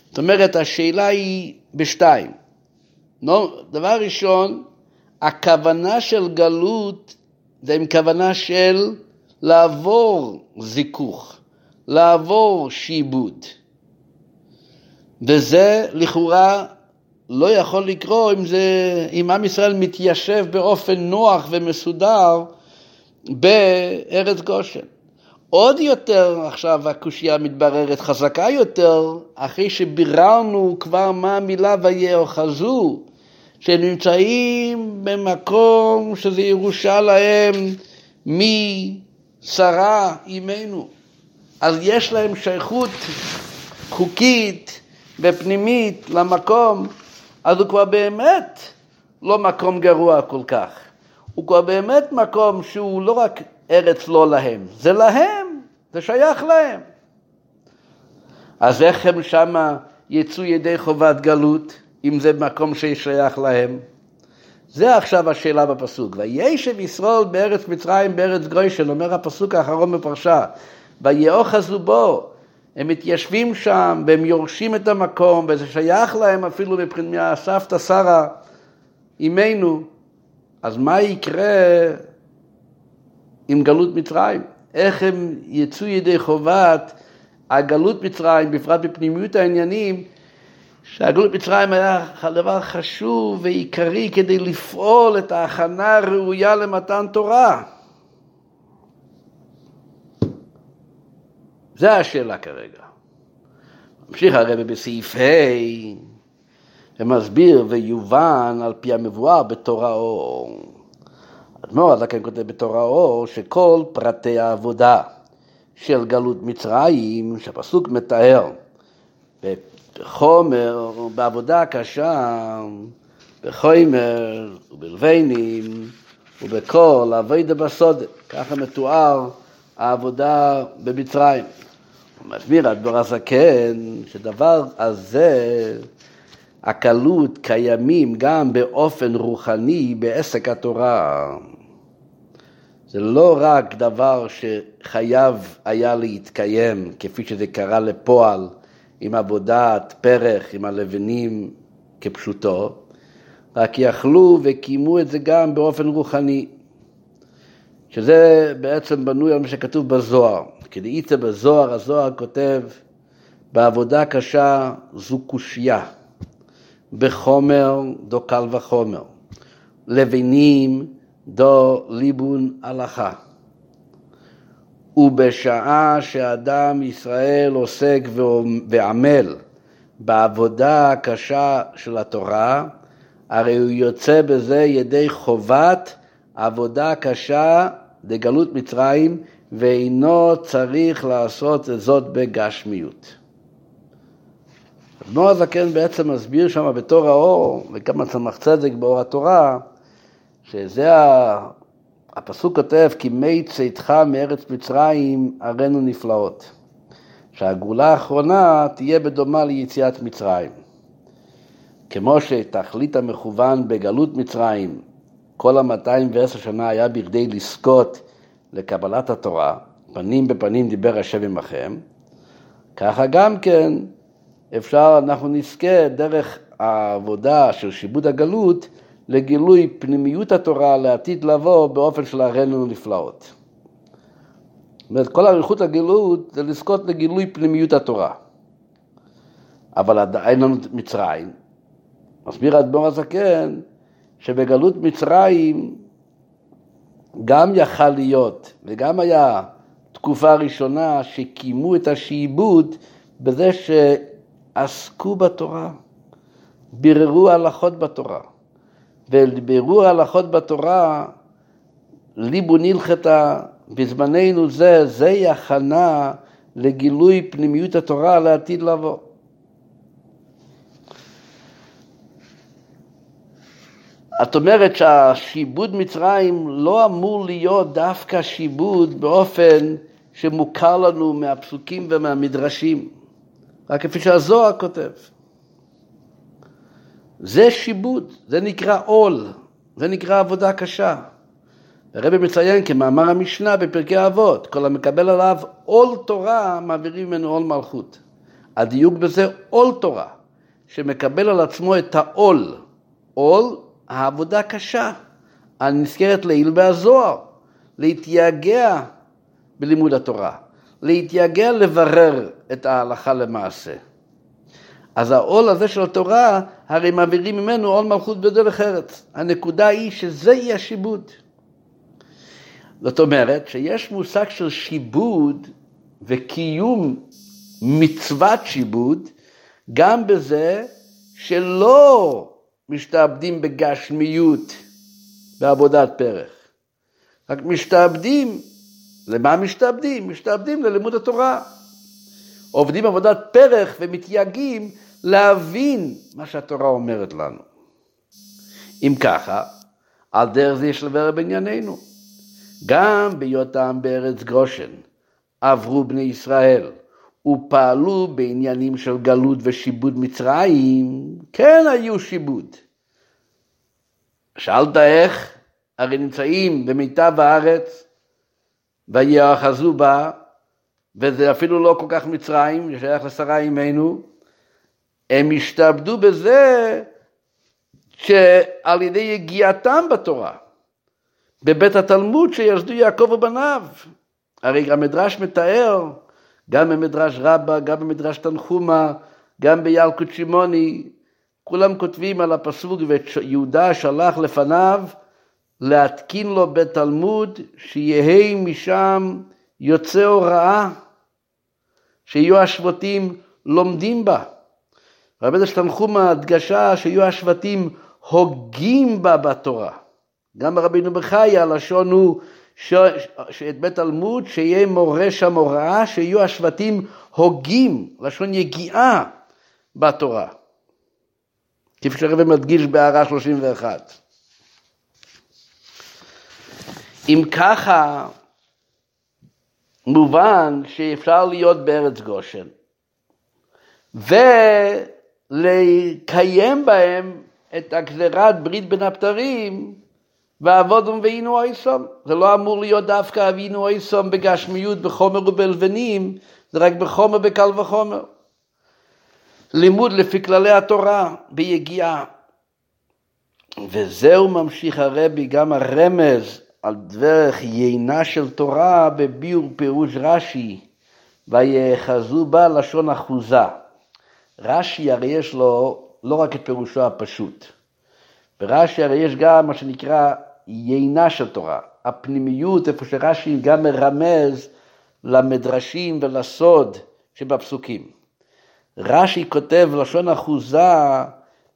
זאת אומרת, השאלה היא בשתיים. דבר ראשון, הכוונה של גלות זה עם כוונה של לעבור זיכוך, לעבור שיבוד. וזה לכאורה לא יכול לקרות אם, זה, אם עם ישראל מתיישב באופן נוח ומסודר בארץ גושן. עוד יותר עכשיו הקושייה מתבררת חזקה יותר, אחרי שביררנו כבר מה המילה ויאחזו, שנמצאים במקום שזה ירושה להם משרה אימנו. אז יש להם שייכות חוקית ופנימית למקום, אז הוא כבר באמת לא מקום גרוע כל כך. הוא כבר באמת מקום שהוא לא רק ארץ לא להם, זה להם, זה שייך להם. אז איך הם שמה יצאו ידי חובת גלות, אם זה מקום ששייך להם? זה עכשיו השאלה בפסוק. וישב ישראל בארץ מצרים בארץ גוישן, אומר הפסוק האחרון בפרשה, ויאחזו בו, הם מתיישבים שם והם יורשים את המקום וזה שייך להם אפילו מבחינת סבתא שרה, אימנו, אז מה יקרה עם גלות מצרים? איך הם יצאו ידי חובת הגלות מצרים, בפרט בפנימיות העניינים, שהגלות מצרים היה דבר חשוב ועיקרי כדי לפעול את ההכנה הראויה למתן תורה. זה השאלה כרגע. ממשיך הרבי בסעיף ה' ומסביר ויובן על פי המבואר בתורה אור. אדמו"ר הזקן כותב בתורה אור שכל פרטי העבודה של גלות מצרים, שהפסוק מתאר בחומר, בעבודה קשה, בחומר ובלבנים ובכל אביידה בסודה, ככה מתואר העבודה במצרים. מסביר הדבר הזקן שדבר הזה, הקלות קיימים גם באופן רוחני בעסק התורה. זה לא רק דבר שחייב היה להתקיים, כפי שזה קרה לפועל עם עבודת פרח, עם הלבנים כפשוטו, רק יכלו וקיימו את זה גם באופן רוחני. שזה בעצם בנוי על מה שכתוב בזוהר. כדאיתא בזוהר, הזוהר כותב, בעבודה קשה זו קושייה, בחומר דו קל וחומר, לבנים דו ליבון הלכה. ובשעה שאדם ישראל עוסק ועמל בעבודה הקשה של התורה, הרי הוא יוצא בזה ידי חובת עבודה קשה לגלות מצרים, ואינו צריך לעשות את זאת בגשמיות. אדמו"ר הזקן בעצם מסביר שם בתור האור, וגם הצמח צדק באור התורה, שזה הפסוק כותב, כי מי צאתך מארץ מצרים ארנו נפלאות. שהגאולה האחרונה תהיה בדומה ליציאת מצרים. כמו שתכלית המכוון בגלות מצרים כל המאתיים ועשר שנה היה בכדי לזכות לקבלת התורה, פנים בפנים דיבר השם עמכם, ככה גם כן אפשר, אנחנו נזכה דרך העבודה של שיבוד הגלות לגילוי פנימיות התורה לעתיד לבוא באופן של הראינו נפלאות. זאת אומרת, כל אריכות הגלות זה לזכות לגילוי פנימיות התורה. אבל עדיין לנו מצרים. מסביר האדמו"ר הזקן, שבגלות מצרים גם יכל להיות וגם היה תקופה ראשונה שקיימו את השעבוד בזה שעסקו בתורה, ביררו הלכות בתורה. ובירור הלכות בתורה, ליבו נלכתה בזמננו זה, זה הכנה לגילוי פנימיות התורה לעתיד לבוא. את אומרת שהשיבוד מצרים לא אמור להיות דווקא שיבוד באופן שמוכר לנו מהפסוקים ומהמדרשים, רק כפי שהזוהר כותב. זה שיבוד, זה נקרא עול, זה נקרא עבודה קשה. הרבי מציין כמאמר המשנה בפרקי אבות, כל המקבל עליו עול תורה, מעבירים ממנו עול מלכות. הדיוק בזה עול תורה, שמקבל על עצמו את העול. עול, העבודה קשה, הנזכרת לעיל והזוהר, להתייגע בלימוד התורה, להתייגע לברר את ההלכה למעשה. אז העול הזה של התורה, הרי מעבירים ממנו עול מלכות בדרך ארץ. הנקודה היא שזה יהיה שיבוד. זאת אומרת שיש מושג של שיבוד וקיום מצוות שיבוד, גם בזה שלא משתעבדים בגשמיות בעבודת פרח, רק משתעבדים, למה משתעבדים? משתעבדים ללימוד התורה. עובדים עבודת פרח ומתייגעים להבין מה שהתורה אומרת לנו. אם ככה, על דרך זה יש לברר בענייננו. גם בהיותם בארץ גושן עברו בני ישראל ופעלו בעניינים של גלות ושיבוד מצרים, כן היו שיבוד. שאלת איך? הרי נמצאים במיטב הארץ ויאחזו בה, וזה אפילו לא כל כך מצרים, זה שייך לשרה אימנו, הם השתעבדו בזה שעל ידי יגיעתם בתורה, בבית התלמוד שיסדו יעקב ובניו. הרי המדרש מתאר, גם במדרש רבה, גם במדרש תנחומה, גם בילקוט שמעוני, כולם כותבים על הפסוק, ויהודה שלח לפניו להתקין לו בית תלמוד, שיהא משם יוצא הוראה, שיהיו השבטים לומדים בה. רבי תנחומה הדגשה שיהיו השבטים הוגים בה בתורה. גם רבינו בחיי הלשון הוא ש... שאת בית תלמוד שיהיה מורה שם הוראה, שיהיו השבטים הוגים, לשון יגיעה בתורה. כפי שהרבי מדגיש בהערה 31. אם ככה, מובן שאפשר להיות בארץ גושן, ולקיים בהם את הגזירת ברית בין הבתרים ועבודם ואינו אויסום. זה לא אמור להיות דווקא אבינו אויסום בגשמיות, בחומר ובלבנים, זה רק בחומר בקל וחומר. לימוד לפי כללי התורה, ביגיעה. וזהו ממשיך הרבי, גם הרמז על דרך יינה של תורה בביאור פירוש רש"י, ויאחזו בה לשון אחוזה. רש"י הרי יש לו לא רק את פירושו הפשוט. ברש"י הרי יש גם מה שנקרא יינה של תורה, הפנימיות, איפה שרש"י גם מרמז למדרשים ולסוד שבפסוקים. רש"י כותב לשון אחוזה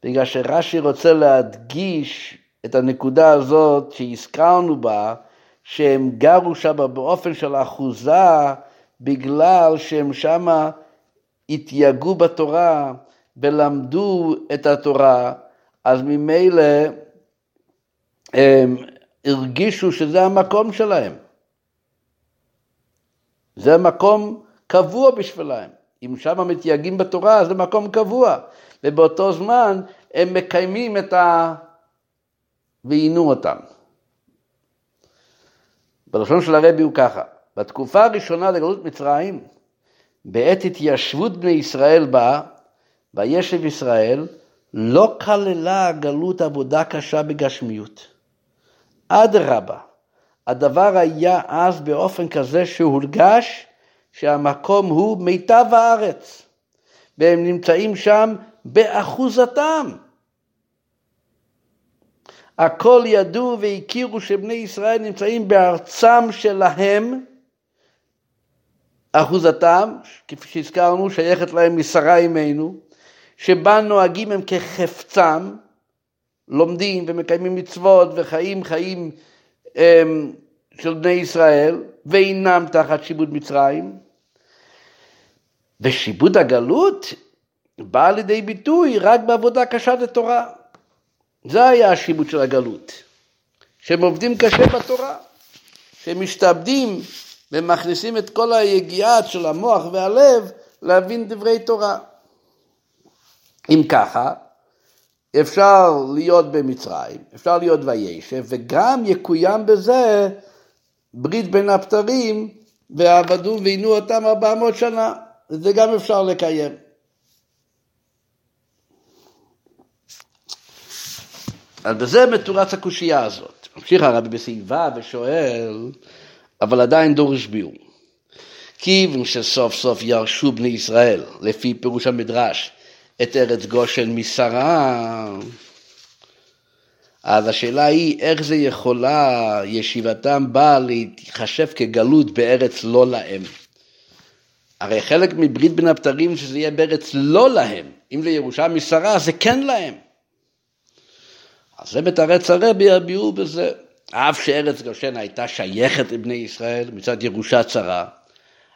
בגלל שרש"י רוצה להדגיש את הנקודה הזאת שהזכרנו בה, שהם גרו שם באופן של אחוזה בגלל שהם שמה התייגעו בתורה ולמדו את התורה, אז ממילא הם הרגישו שזה המקום שלהם. זה מקום קבוע בשבילם. אם שם מתייגעים בתורה, זה מקום קבוע. ובאותו זמן הם מקיימים את ה... ועינו אותם. בלשון של הרבי הוא ככה, בתקופה הראשונה לגלות מצרים, בעת התיישבות בני ישראל בה, וישב ישראל, לא כללה הגלות עבודה קשה בגשמיות. אדרבה, הדבר היה אז באופן כזה שהורגש שהמקום הוא מיטב הארץ, והם נמצאים שם באחוזתם. הכל ידעו והכירו שבני ישראל נמצאים בארצם שלהם, אחוזתם, כפי שהזכרנו, שייכת להם משרה אימנו, שבה נוהגים הם כחפצם, לומדים ומקיימים מצוות וחיים חיים הם, של בני ישראל, ואינם תחת שיבוד מצרים. ושיבוד הגלות בא לידי ביטוי רק בעבודה קשה לתורה. זה היה השיבוד של הגלות, שהם עובדים קשה בתורה, שהם משתעבדים ומכניסים את כל היגיעה של המוח והלב להבין דברי תורה. אם ככה, אפשר להיות במצרים, אפשר להיות וישב, וגם יקוים בזה ברית בין הבתרים, ועבדו ועינו אותם ארבע מאות שנה. זה גם אפשר לקיים. אז בזה מתורץ הקושייה הזאת. ממשיך הרבי בסעיבה ושואל, אבל עדיין דורש ביאור. כיוון שסוף סוף ירשו בני ישראל, לפי פירוש המדרש, את ארץ גושן משרה, אז השאלה היא איך זה יכולה ישיבתם באה להתחשב כגלות בארץ לא להם. הרי חלק מברית בין הבתרים שזה יהיה בארץ לא להם, אם לירושה משרה זה כן להם. אז זה מתרץ הרבי הביאור בזה. אף שארץ גושן הייתה שייכת לבני ישראל מצד ירושה צרה,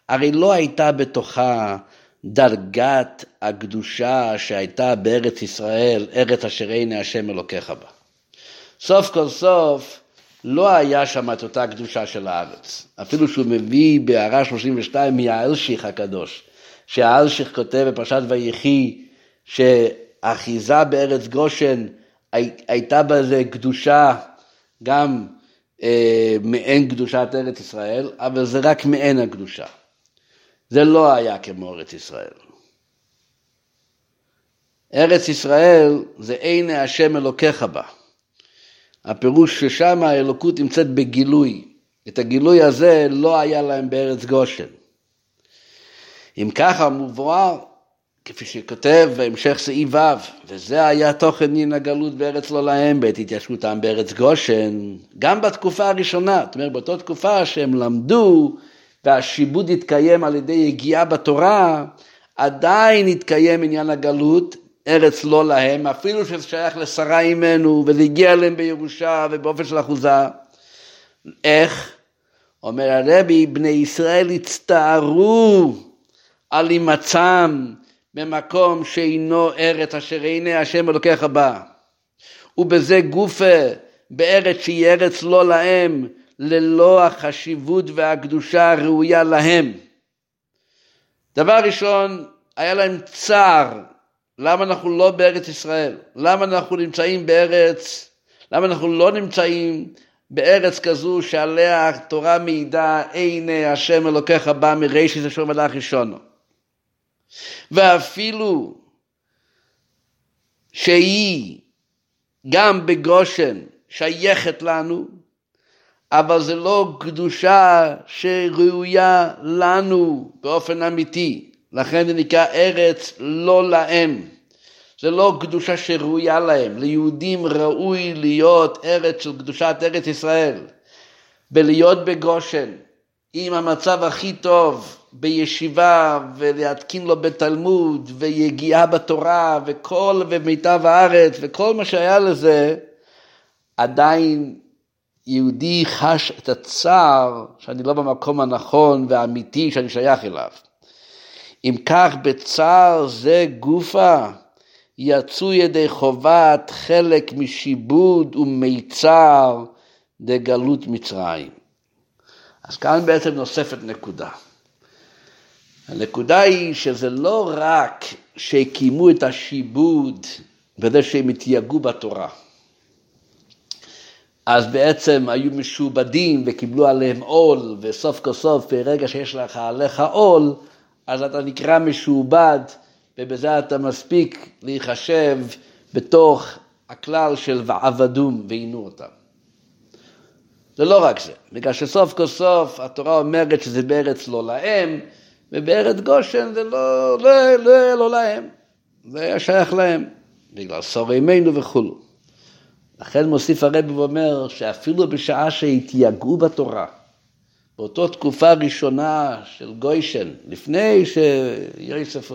הרי לא הייתה בתוכה דרגת הקדושה שהייתה בארץ ישראל, ארץ אשר הנה השם אלוקיך בה. סוף כל סוף לא היה שם את אותה קדושה של הארץ. אפילו שהוא מביא בהערה 32 מהאלשיך הקדוש, שהאלשיך כותב בפרשת ויחי שאחיזה בארץ גושן הייתה בזה קדושה גם אה, מעין קדושת ארץ ישראל, אבל זה רק מעין הקדושה. זה לא היה כמו ארץ ישראל. ארץ ישראל זה עיני השם אלוקיך בה. הפירוש ששם האלוקות נמצאת בגילוי. את הגילוי הזה לא היה להם בארץ גושן. אם ככה מבואר, כפי שכותב בהמשך סעיף ו', וזה היה תוכן דין הגלות בארץ לא להם, בעת התיישבותם בארץ גושן, גם בתקופה הראשונה, זאת אומרת באותה תקופה שהם למדו והשיבוד התקיים על ידי יגיעה בתורה, עדיין התקיים עניין הגלות, ארץ לא להם, אפילו שזה שייך לשרה אימנו, וזה הגיע אליהם בירושה ובאופן של אחוזה. איך? אומר הרבי, בני ישראל הצטערו על הימצאם במקום שאינו ארץ אשר הנה השם אלוקיך בה. ובזה גופה, בארץ שהיא ארץ לא להם, ללא החשיבות והקדושה הראויה להם. דבר ראשון, היה להם צער למה אנחנו לא בארץ ישראל? למה אנחנו נמצאים בארץ, למה אנחנו לא נמצאים בארץ כזו שעליה התורה מעידה, הנה השם אלוקיך בא מראשית אשר מלאך ראשונו. ואפילו שהיא גם בגושן שייכת לנו, אבל זה לא קדושה שראויה לנו באופן אמיתי. לכן זה נקרא ארץ לא להם. זה לא קדושה שראויה להם. ליהודים ראוי להיות ארץ של קדושת ארץ ישראל. בלהיות בגושן, עם המצב הכי טוב, בישיבה, ולהתקין לו בתלמוד, ויגיעה בתורה, וכל, ומיטב הארץ, וכל מה שהיה לזה, עדיין יהודי חש את הצער שאני לא במקום הנכון והאמיתי שאני שייך אליו. אם כך בצער זה גופה, יצאו ידי חובת חלק משיבוד ומיצר דגלות מצרים. אז כאן בעצם נוספת נקודה. הנקודה היא שזה לא רק שהקימו את השיבוד בזה שהם התייגעו בתורה. אז בעצם היו משועבדים וקיבלו עליהם עול, וסוף כל סוף ברגע שיש לך עליך עול, אז אתה נקרא משועבד, ובזה אתה מספיק להיחשב בתוך הכלל של ועבדום ועינו אותם. זה לא רק זה, בגלל שסוף כל סוף התורה אומרת שזה בארץ לא להם, ובארץ גושן זה לא, לא, לא, לא להם, זה היה שייך להם, בגלל סור ימינו וכולו. לכן מוסיף הרב ואומר שאפילו בשעה שהתייגעו בתורה, באותה תקופה ראשונה של גוישן, לפני שיוסף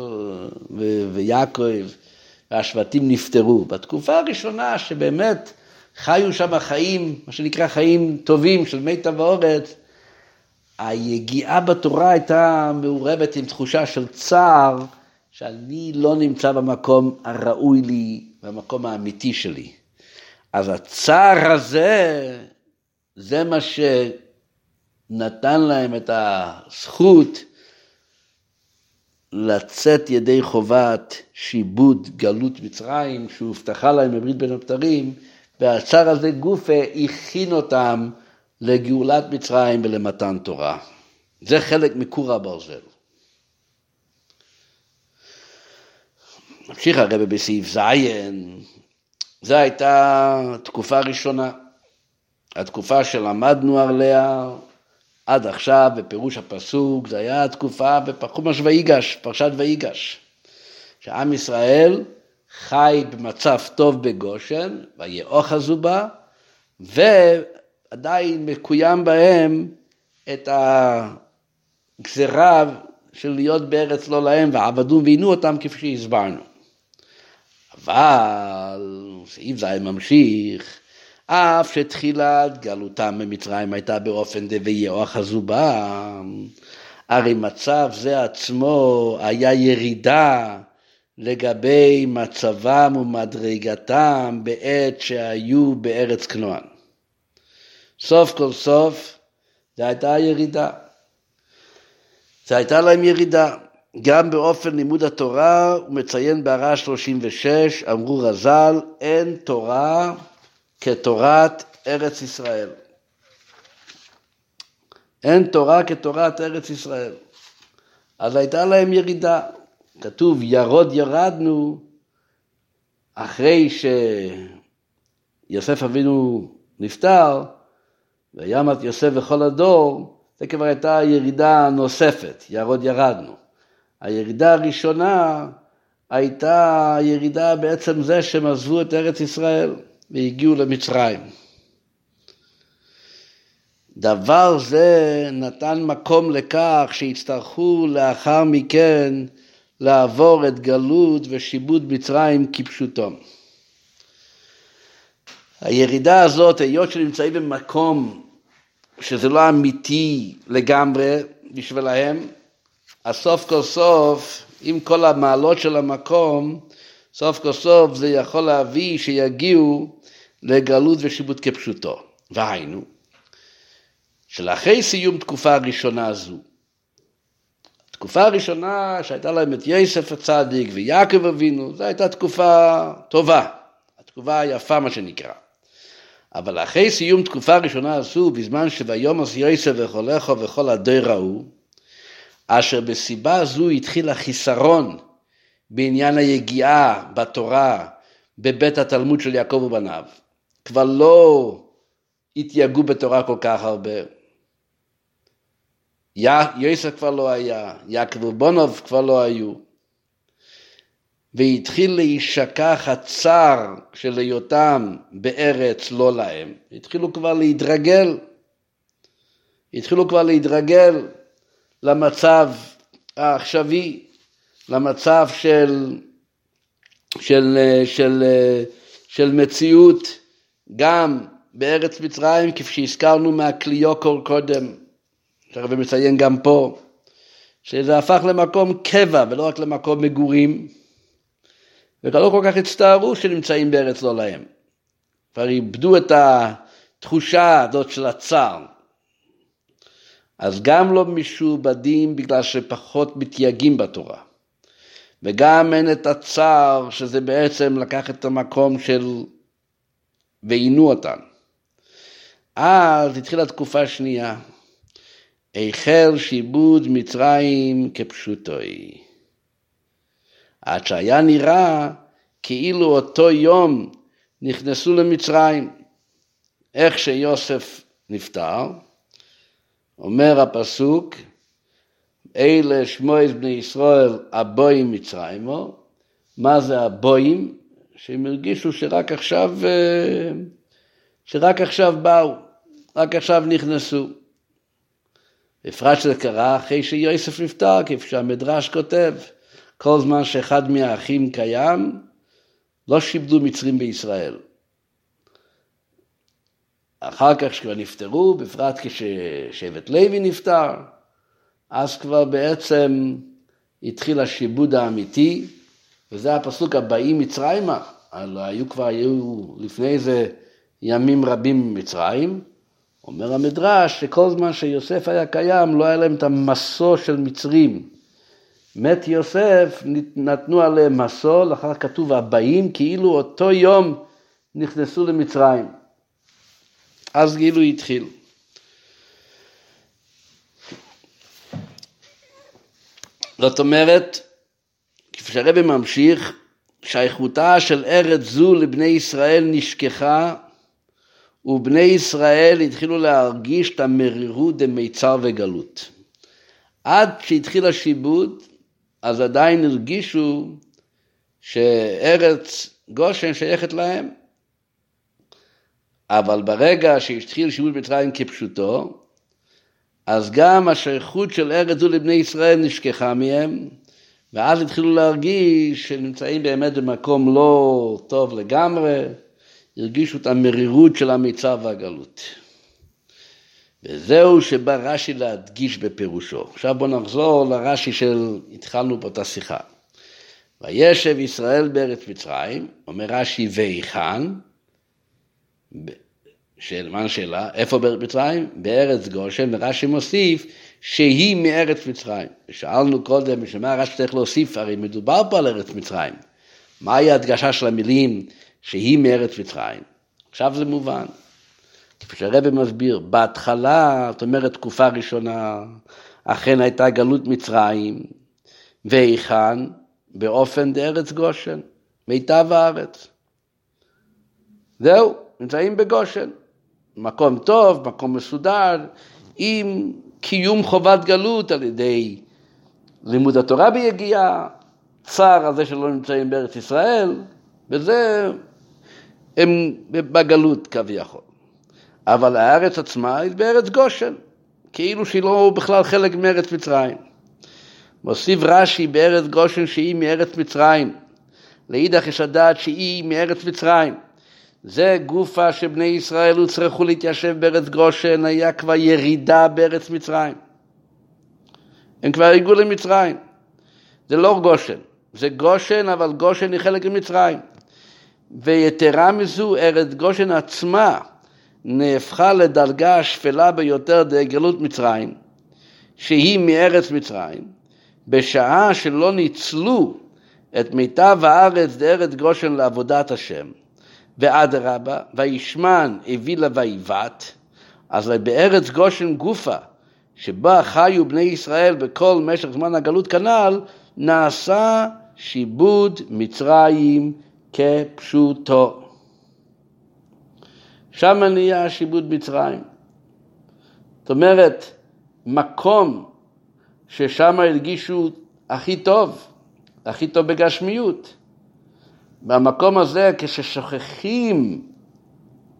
ויעקב והשבטים נפטרו, בתקופה הראשונה שבאמת חיו שם חיים, מה שנקרא חיים טובים של מיטב האורץ, היגיעה בתורה הייתה מעורבת עם תחושה של צער, שאני לא נמצא במקום הראוי לי, במקום האמיתי שלי. אז הצער הזה, זה מה שנתן להם את הזכות לצאת ידי חובת שיבוד גלות מצרים שהובטחה להם בברית בין הבתרים, והצער הזה גופה הכין אותם לגאולת מצרים ולמתן תורה. זה חלק מכור הברזל. נמשיך הרבה בסעיף ז', זו הייתה תקופה ראשונה, התקופה שלמדנו עליה עד עכשיו בפירוש הפסוק, זו הייתה התקופה בחומש ויגש, פרשת ויגש, שעם ישראל חי במצב טוב בגושן, ויאחזו בה, ועדיין מקוים בהם את הגזירה של להיות בארץ לא להם, ועבדו ועינו אותם כפי שהסברנו. אבל סעיף ז' ממשיך, אף שתחילת גלותם במצרים הייתה באופן דוויהו אחזו בם, הרי מצב זה עצמו היה ירידה לגבי מצבם ומדרגתם בעת שהיו בארץ כנוען. סוף כל סוף זה הייתה ירידה. זה הייתה להם ירידה. גם באופן לימוד התורה, הוא מציין בהרעה 36, אמרו רז"ל, אין תורה כתורת ארץ ישראל. אין תורה כתורת ארץ ישראל. אז הייתה להם ירידה. כתוב ירוד ירדנו אחרי שיוסף אבינו נפטר, וימת יוסף וכל הדור, זה כבר הייתה ירידה נוספת, ירוד ירדנו. הירידה הראשונה הייתה ירידה בעצם זה שהם עזבו את ארץ ישראל והגיעו למצרים. דבר זה נתן מקום לכך שיצטרכו לאחר מכן לעבור את גלות ושיבוד מצרים כפשוטו. הירידה הזאת, היות שנמצאים במקום שזה לא אמיתי לגמרי בשבילהם, אז סוף כל סוף, עם כל המעלות של המקום, סוף כל סוף זה יכול להביא שיגיעו לגלות ושיבוט כפשוטו. והיינו, שלאחרי סיום תקופה הראשונה הזו, התקופה הראשונה שהייתה להם את יוסף הצדיק ויעקב אבינו, זו הייתה תקופה טובה, התקופה היפה מה שנקרא. אבל אחרי סיום תקופה ראשונה הזו, בזמן שויומוס יוסף וכולךו וכל הדור ההוא, אשר בסיבה זו התחיל החיסרון בעניין היגיעה בתורה בבית התלמוד של יעקב ובניו. כבר לא התייגעו בתורה כל כך הרבה. יוסף כבר לא היה, יעקב ובונוב כבר לא היו. והתחיל להישכח הצער של היותם בארץ לא להם. התחילו כבר להתרגל. התחילו כבר להתרגל למצב העכשווי, למצב של, של, של, של מציאות גם בארץ מצרים, כפי שהזכרנו מהקליוקור קודם, שהרבי מציין גם פה, שזה הפך למקום קבע ולא רק למקום מגורים, וכבר לא כל כך הצטערו שנמצאים בארץ לא להם. כבר איבדו את התחושה הזאת של הצער. אז גם לא משועבדים בגלל שפחות מתייגעים בתורה. וגם אין את הצער שזה בעצם לקח את המקום של ועינו אותן. אז התחילה תקופה שנייה, החל שיבוד מצרים כפשוטוי. עד שהיה נראה כאילו אותו יום נכנסו למצרים. איך שיוסף נפטר, אומר הפסוק, אלה שמועז בני ישראל הבואים מצרימו, מה זה הבואים? שהם הרגישו שרק עכשיו, אה, שרק עכשיו באו, רק עכשיו נכנסו. בפרט שזה קרה אחרי שיוסף נפטר, כפי שהמדרש כותב, כל זמן שאחד מהאחים קיים, לא שיבדו מצרים בישראל. אחר כך כשכבר נפטרו, בפרט כששבט לוי נפטר, אז כבר בעצם התחיל השיבוד האמיתי, וזה הפסוק הבאים מצרימה, הלוא היו כבר, היו לפני זה ימים רבים במצרים, אומר המדרש שכל זמן שיוסף היה קיים לא היה להם את המסו של מצרים. מת יוסף, נתנו עליהם מסו, לאחר כתוב הבאים, כאילו אותו יום נכנסו למצרים. אז גילו התחיל. זאת אומרת, כפי שהרבא ממשיך, שייכותה של ארץ זו לבני ישראל נשכחה, ובני ישראל התחילו להרגיש את המרירות דמיצר וגלות. עד שהתחיל השיבוד, אז עדיין הרגישו שארץ גושן שייכת להם. אבל ברגע שהתחיל שיבוד מצרים כפשוטו, אז גם השייכות של ארץ זו לבני ישראל נשכחה מהם, ואז התחילו להרגיש שנמצאים באמת במקום לא טוב לגמרי, הרגישו את המרירות של המיצר והגלות. וזהו שבא רש"י להדגיש בפירושו. עכשיו בואו נחזור לרש"י של, התחלנו פה את השיחה. וישב ישראל בארץ מצרים, אומר רש"י והיכן, של, מה השאלה? איפה בארץ מצרים? בארץ גושן, ורש"י מוסיף שהיא מארץ מצרים. שאלנו קודם, בשביל מה רש"י צריך להוסיף? הרי מדובר פה על ארץ מצרים. מהי ההדגשה של המילים שהיא מארץ מצרים? עכשיו זה מובן. כפי שהרבא מסביר, בהתחלה, זאת אומרת תקופה ראשונה, אכן הייתה גלות מצרים, והיכן? באופן דארץ גושן, מיטב הארץ. זהו, נמצאים בגושן. מקום טוב, מקום מסודר, עם קיום חובת גלות על ידי לימוד התורה ביגיעה, צער על זה שלא נמצאים בארץ ישראל, וזה הם בגלות כביכול. אבל הארץ עצמה היא בארץ גושן, כאילו שהיא לא בכלל חלק מארץ מצרים. מוסיף רש"י בארץ גושן שהיא מארץ מצרים. לאידך יש לדעת שהיא מארץ מצרים. זה גופה שבני ישראל הוצרכו להתיישב בארץ גושן, היה כבר ירידה בארץ מצרים. הם כבר הגיעו למצרים. זה לא גושן, זה גושן, אבל גושן היא חלק ממצרים. ויתרה מזו, ארץ גושן עצמה נהפכה לדרגה השפלה ביותר דגלות מצרים, שהיא מארץ מצרים, בשעה שלא ניצלו את מיטב הארץ דארץ גושן לעבודת השם. ואדרבה, וישמן הביא לה ויבט, אז בארץ גושן גופה, שבה חיו בני ישראל בכל משך זמן הגלות כנ"ל, נעשה שיבוד מצרים כפשוטו. שם נהיה שיבוד מצרים. זאת אומרת, מקום ששם הרגישו הכי טוב, הכי טוב בגשמיות. במקום הזה, כששוכחים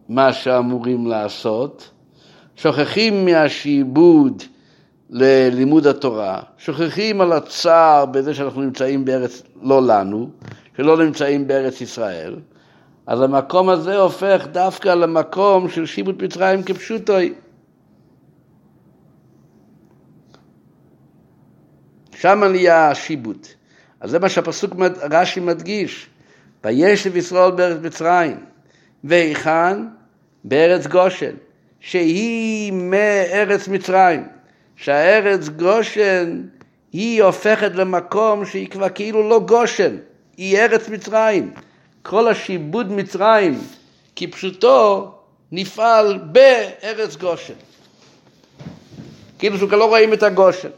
מה שאמורים לעשות, שוכחים מהשיעבוד ללימוד התורה, שוכחים על הצער בזה שאנחנו נמצאים בארץ לא לנו, שלא נמצאים בארץ ישראל, אז המקום הזה הופך דווקא למקום של שיבוד מצרים כפשוטוי. שם נהיה השיבוד. אז זה מה שהפסוק רש"י מדגיש. וישב ישראל בארץ מצרים, והיכן? בארץ גושן, שהיא מארץ מצרים, שהארץ גושן היא הופכת למקום שהיא כבר כאילו לא גושן, היא ארץ מצרים. כל השיבוד מצרים כפשוטו נפעל בארץ גושן. כאילו שכבר לא רואים את הגושן,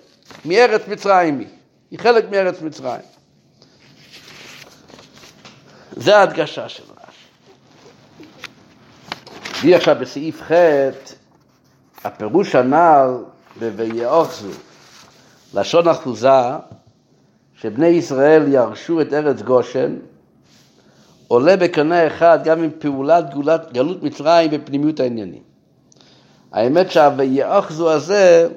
מארץ מצרים היא, היא חלק מארץ מצרים. זה ההדגשה של רש"י. והיא עכשיו בסעיף ח', הפירוש הנ"ל ב"ויאחזו", לשון אחוזה, שבני ישראל ירשו את ארץ גושן, עולה בקנה אחד גם עם פעולת גולת, גלות מצרים בפנימיות העניינים. האמת שה"ויאחזו" הזה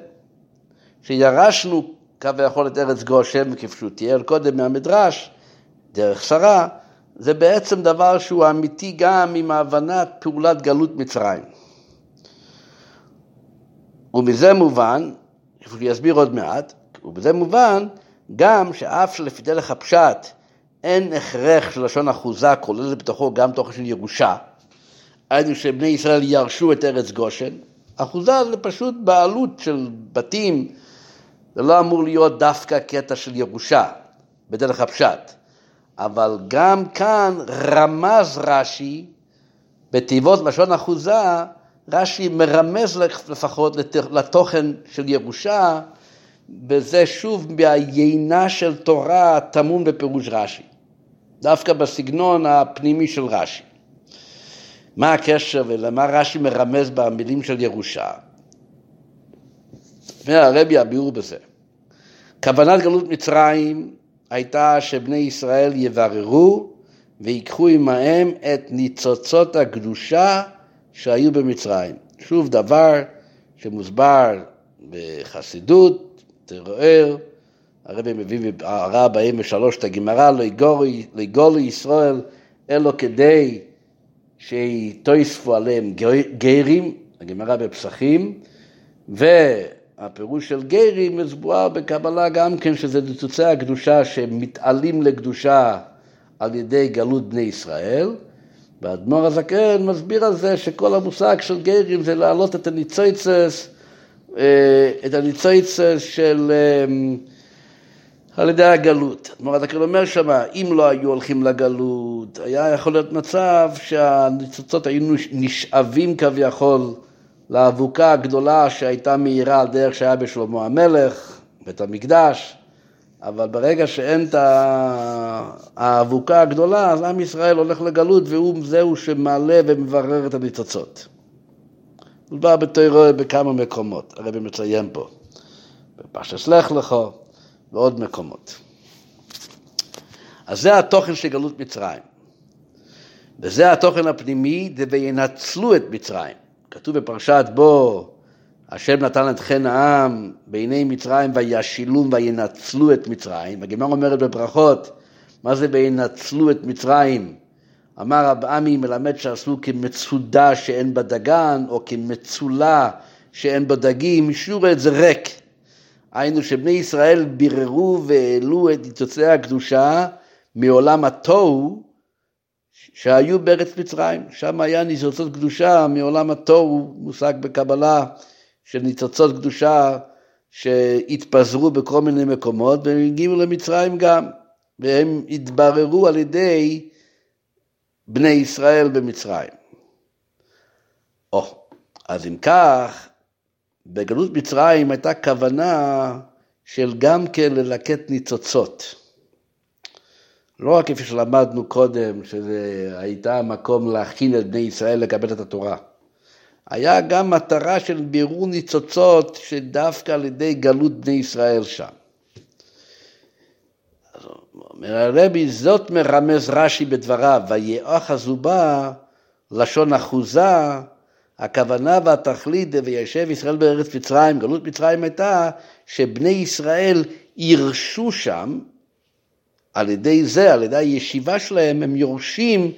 שירשנו כביכול את ארץ גושן, כפי שהוא תיאר קודם מהמדרש, דרך שרה, זה בעצם דבר שהוא אמיתי גם עם הבנת פעולת גלות מצרים. ומזה מובן, שהוא יסביר עוד מעט, ובזה מובן גם שאף שלפי דרך הפשט אין הכרח של לשון אחוזה, כולל בתוכו גם תוכן של ירושה, היינו שבני ישראל ירשו את ארץ גושן, אחוזה זה פשוט בעלות של בתים, זה לא אמור להיות דווקא קטע של ירושה, בדרך הפשט. אבל גם כאן רמז רש"י, בתיבות לשון אחוזה, רש"י מרמז לפחות לתוכן של ירושה, וזה שוב מהיינה של תורה טמון בפירוש רש"י, דווקא בסגנון הפנימי של רש"י. מה הקשר ולמה רש"י מרמז במילים של ירושה? והרבי הביאור בזה. כוונת גלות מצרים הייתה שבני ישראל יבררו ויקחו עמהם את ניצוצות הקדושה שהיו במצרים. שוב דבר שמוסבר בחסידות, תרוער, הרבי מביא בהערה 43 את הגמרא, לא יגולו ישראל אלו כדי שיתוספו עליהם גרים, הגמרא בפסחים, והפירוש של גרים מסבואר בקבלה גם כן שזה ניצוצי הקדושה שמתעלים לקדושה על ידי גלות בני ישראל. והאדמו"ר הזקן מסביר על זה שכל המושג של גרים זה להעלות את הניצוצס, אה, את הניצוצס של אה, על ידי הגלות. אדמו"ר הזקן אומר שמה, אם לא היו הולכים לגלות, היה יכול להיות מצב שהניצוצות היו נשאבים כביכול לאבוקה הגדולה שהייתה מהירה על דרך שהיה בשלמה המלך, בית המקדש, אבל ברגע שאין את האבוקה הגדולה, אז עם ישראל הולך לגלות והוא זהו שמעלה ומברר את הניצוצות. מדובר בתוירו בכמה מקומות, הרבי מציין פה, בפרשס לך לכו. ועוד מקומות. אז זה התוכן של גלות מצרים. וזה התוכן הפנימי, וינצלו את מצרים. כתוב בפרשת בו, השם נתן את חן העם בעיני מצרים וישילום וינצלו את מצרים. הגמר אומרת בברכות, מה זה וינצלו את מצרים? אמר רב עמי מלמד שעשו כמצודה שאין בה דגן, או כמצולה שאין בה דגים, אישור את זה ריק. היינו שבני ישראל ביררו והעלו את ניצוצי הקדושה מעולם התוהו שהיו בארץ מצרים, שם היה ניצוצות קדושה מעולם התוהו, מושג בקבלה של ניצוצות קדושה שהתפזרו בכל מיני מקומות והם הגיעו למצרים גם, והם התבררו על ידי בני ישראל במצרים. או, אז אם כך, בגלות מצרים הייתה כוונה של גם כן ללקט ניצוצות. לא רק כפי שלמדנו קודם, שזה הייתה מקום להכין את בני ישראל לקבל את התורה. היה גם מטרה של בירור ניצוצות שדווקא על ידי גלות בני ישראל שם. אומר הרבי, זאת מרמז רש"י בדבריו, ויאחזו בה לשון אחוזה הכוונה והתכלית וישב ישראל בארץ מצרים, גלות מצרים הייתה שבני ישראל ירשו שם, על ידי זה, על ידי הישיבה שלהם, הם יורשים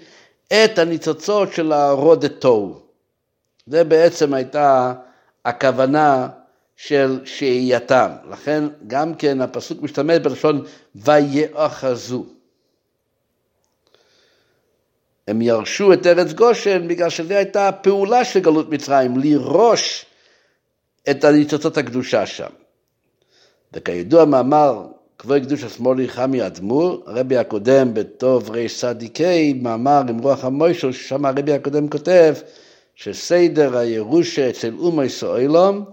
את הניצוצות של הרודד תוהו. זה בעצם הייתה הכוונה של שהייתם. לכן גם כן הפסוק משתמש בלשון ויאחזו. הם ירשו את ארץ גושן בגלל שזו הייתה הפעולה של גלות מצרים, לירוש את הניצוצות הקדושה שם. וכידוע מאמר כבוד קדוש השמאלי חמי אדמו"ר, הרבי הקודם בטוב רצ"ק, מאמר עם רוח המוישל, ששם הרבי הקודם כותב שסדר הירושה אצל אומו ישראלום,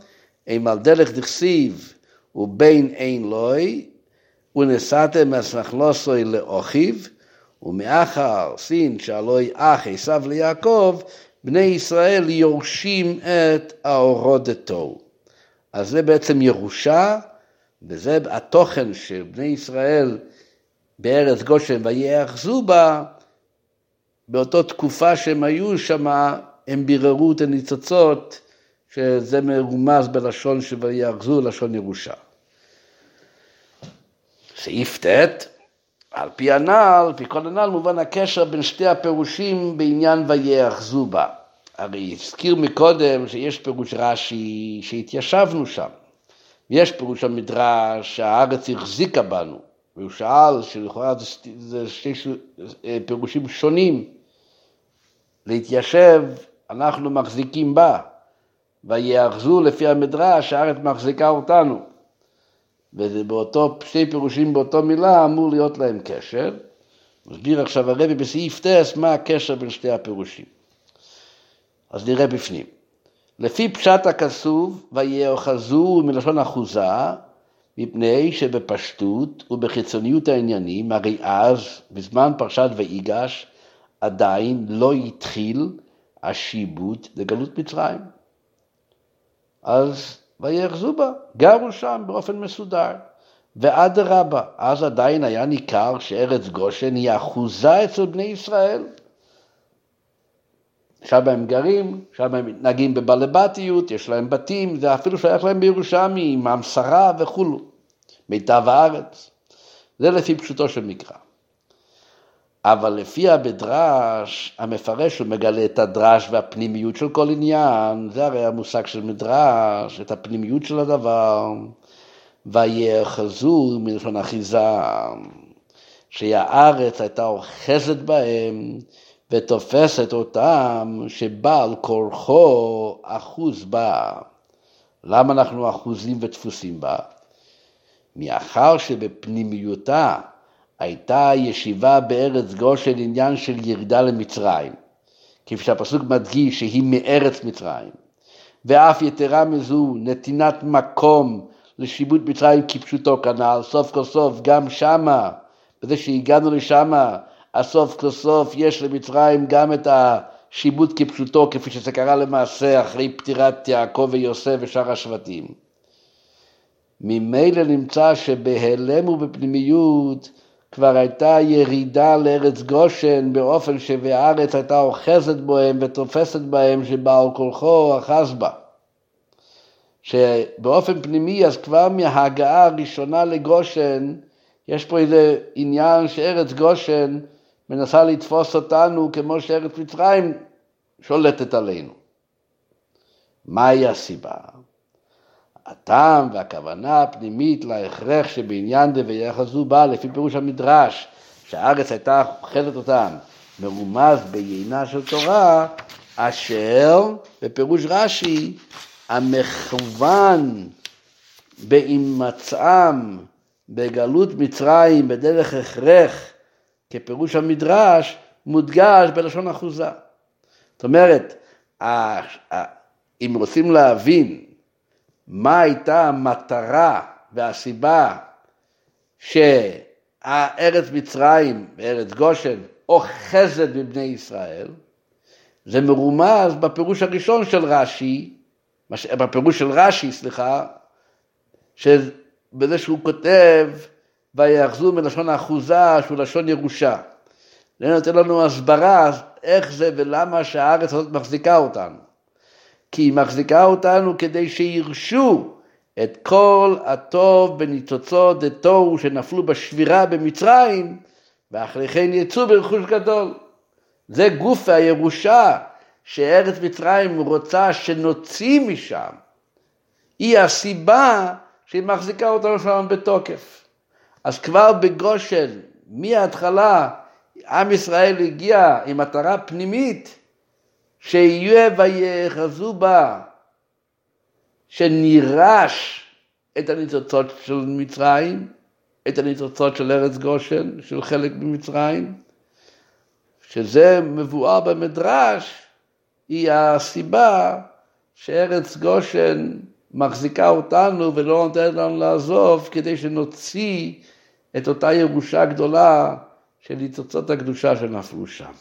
אם על דרך דכסיב ובין אין לוי, ונשאתם אסנחלוסוי לאוכיו, ומאחר סין שהלוי אח עשיו ליעקב, בני ישראל יורשים את האורודתו. אז זה בעצם ירושה, וזה התוכן של בני ישראל בארץ גושן ויאחזו בה, באותה תקופה שהם היו שם, הם ביררו את הניצוצות שזה מרומז בלשון שויאחזו לשון ירושה. סעיף ט', על פי הנ"ל, על פי כל הנ"ל, מובן הקשר בין שתי הפירושים בעניין ויאחזו בה. הרי הזכיר מקודם שיש פירוש רש"י שהתיישבנו שם. יש פירוש המדרש שהארץ החזיקה בנו, והוא שאל שלכאורה זה, זה שתי פירושים שונים. להתיישב, אנחנו מחזיקים בה, ויאחזו לפי המדרש, הארץ מחזיקה אותנו. וזה באותו, שתי פירושים באותו מילה אמור להיות להם קשר. מסביר עכשיו הרבי בסעיף טס מה הקשר בין שתי הפירושים. אז נראה בפנים. לפי פשט הכסוף, ויאחזו מלשון אחוזה, מפני שבפשטות ובחיצוניות העניינים, הרי אז, בזמן פרשת ויגש, עדיין לא התחיל השיבוט לגלות מצרים. אז ויאחזו בה, גרו שם באופן מסודר. ואדרבה, אז עדיין היה ניכר שארץ גושן היא אחוזה אצל בני ישראל. שם הם גרים, שם הם מתנהגים בבלבטיות, יש להם בתים, זה אפילו שייך להם בירושלמי, עם המסרה וכולו, מיטב הארץ. זה לפי פשוטו של מקרא. אבל לפי המדרש, המפרש הוא מגלה את הדרש והפנימיות של כל עניין, זה הרי המושג של מדרש, את הפנימיות של הדבר, ויאחזו מלשון אחיזה, שהארץ הייתה אוחזת בהם ותופסת אותם, שבעל כורחו אחוז בה. למה אנחנו אחוזים ודפוסים בה? מאחר שבפנימיותה הייתה ישיבה בארץ גושן עניין של ירידה למצרים, כפי שהפסוק מדגיש שהיא מארץ מצרים, ואף יתרה מזו נתינת מקום לשיבוט מצרים כפשוטו כנ"ל, סוף כל סוף גם שמה, בזה שהגענו לשמה, הסוף כל סוף יש למצרים גם את השיבוט כפשוטו, כפי שזה קרה למעשה אחרי פטירת יעקב ויוסף ושאר השבטים. ממילא נמצא שבהלם ובפנימיות כבר הייתה ירידה לארץ גושן באופן שבארץ הייתה אוחזת בהם ותופסת בהם שבעל כורחו אחז בה. שבאופן פנימי אז כבר מההגעה הראשונה לגושן יש פה איזה עניין שארץ גושן מנסה לתפוס אותנו כמו שארץ מצרים שולטת עלינו. מהי הסיבה? הטעם והכוונה הפנימית להכרח שבעניין דה ויחזו בה לפי פירוש המדרש שהארץ הייתה אוכלת אותם מרומז בעיינה של תורה אשר בפירוש רש"י המכוון בהימצאם בגלות מצרים בדרך הכרח כפירוש המדרש מודגש בלשון אחוזה. זאת אומרת, אם רוצים להבין מה הייתה המטרה והסיבה שהארץ מצרים וארץ גושן אוחזת בבני ישראל, זה מרומז בפירוש הראשון של רש"י, בפירוש של רש"י, סליחה, בזה שהוא כותב ויאחזו מלשון האחוזה שהוא לשון ירושה. זה נותן לנו הסברה איך זה ולמה שהארץ הזאת מחזיקה אותנו. כי היא מחזיקה אותנו כדי שירשו את כל הטוב בניצוצות דתוהו שנפלו בשבירה במצרים, ואחרי כן יצאו ברכוש גדול. זה גוף הירושה שארץ מצרים רוצה שנוציא משם. היא הסיבה שהיא מחזיקה אותנו שם בתוקף. אז כבר בגושן, מההתחלה, עם ישראל הגיע עם מטרה פנימית שיהיה ויחזו בה, שנירש את הניצוצות של מצרים, את הניצוצות של ארץ גושן, של חלק ממצרים, שזה מבואר במדרש, היא הסיבה שארץ גושן מחזיקה אותנו ולא נותנת לנו לעזוב כדי שנוציא את אותה ירושה גדולה של ניצוצות הקדושה שנפלו שם.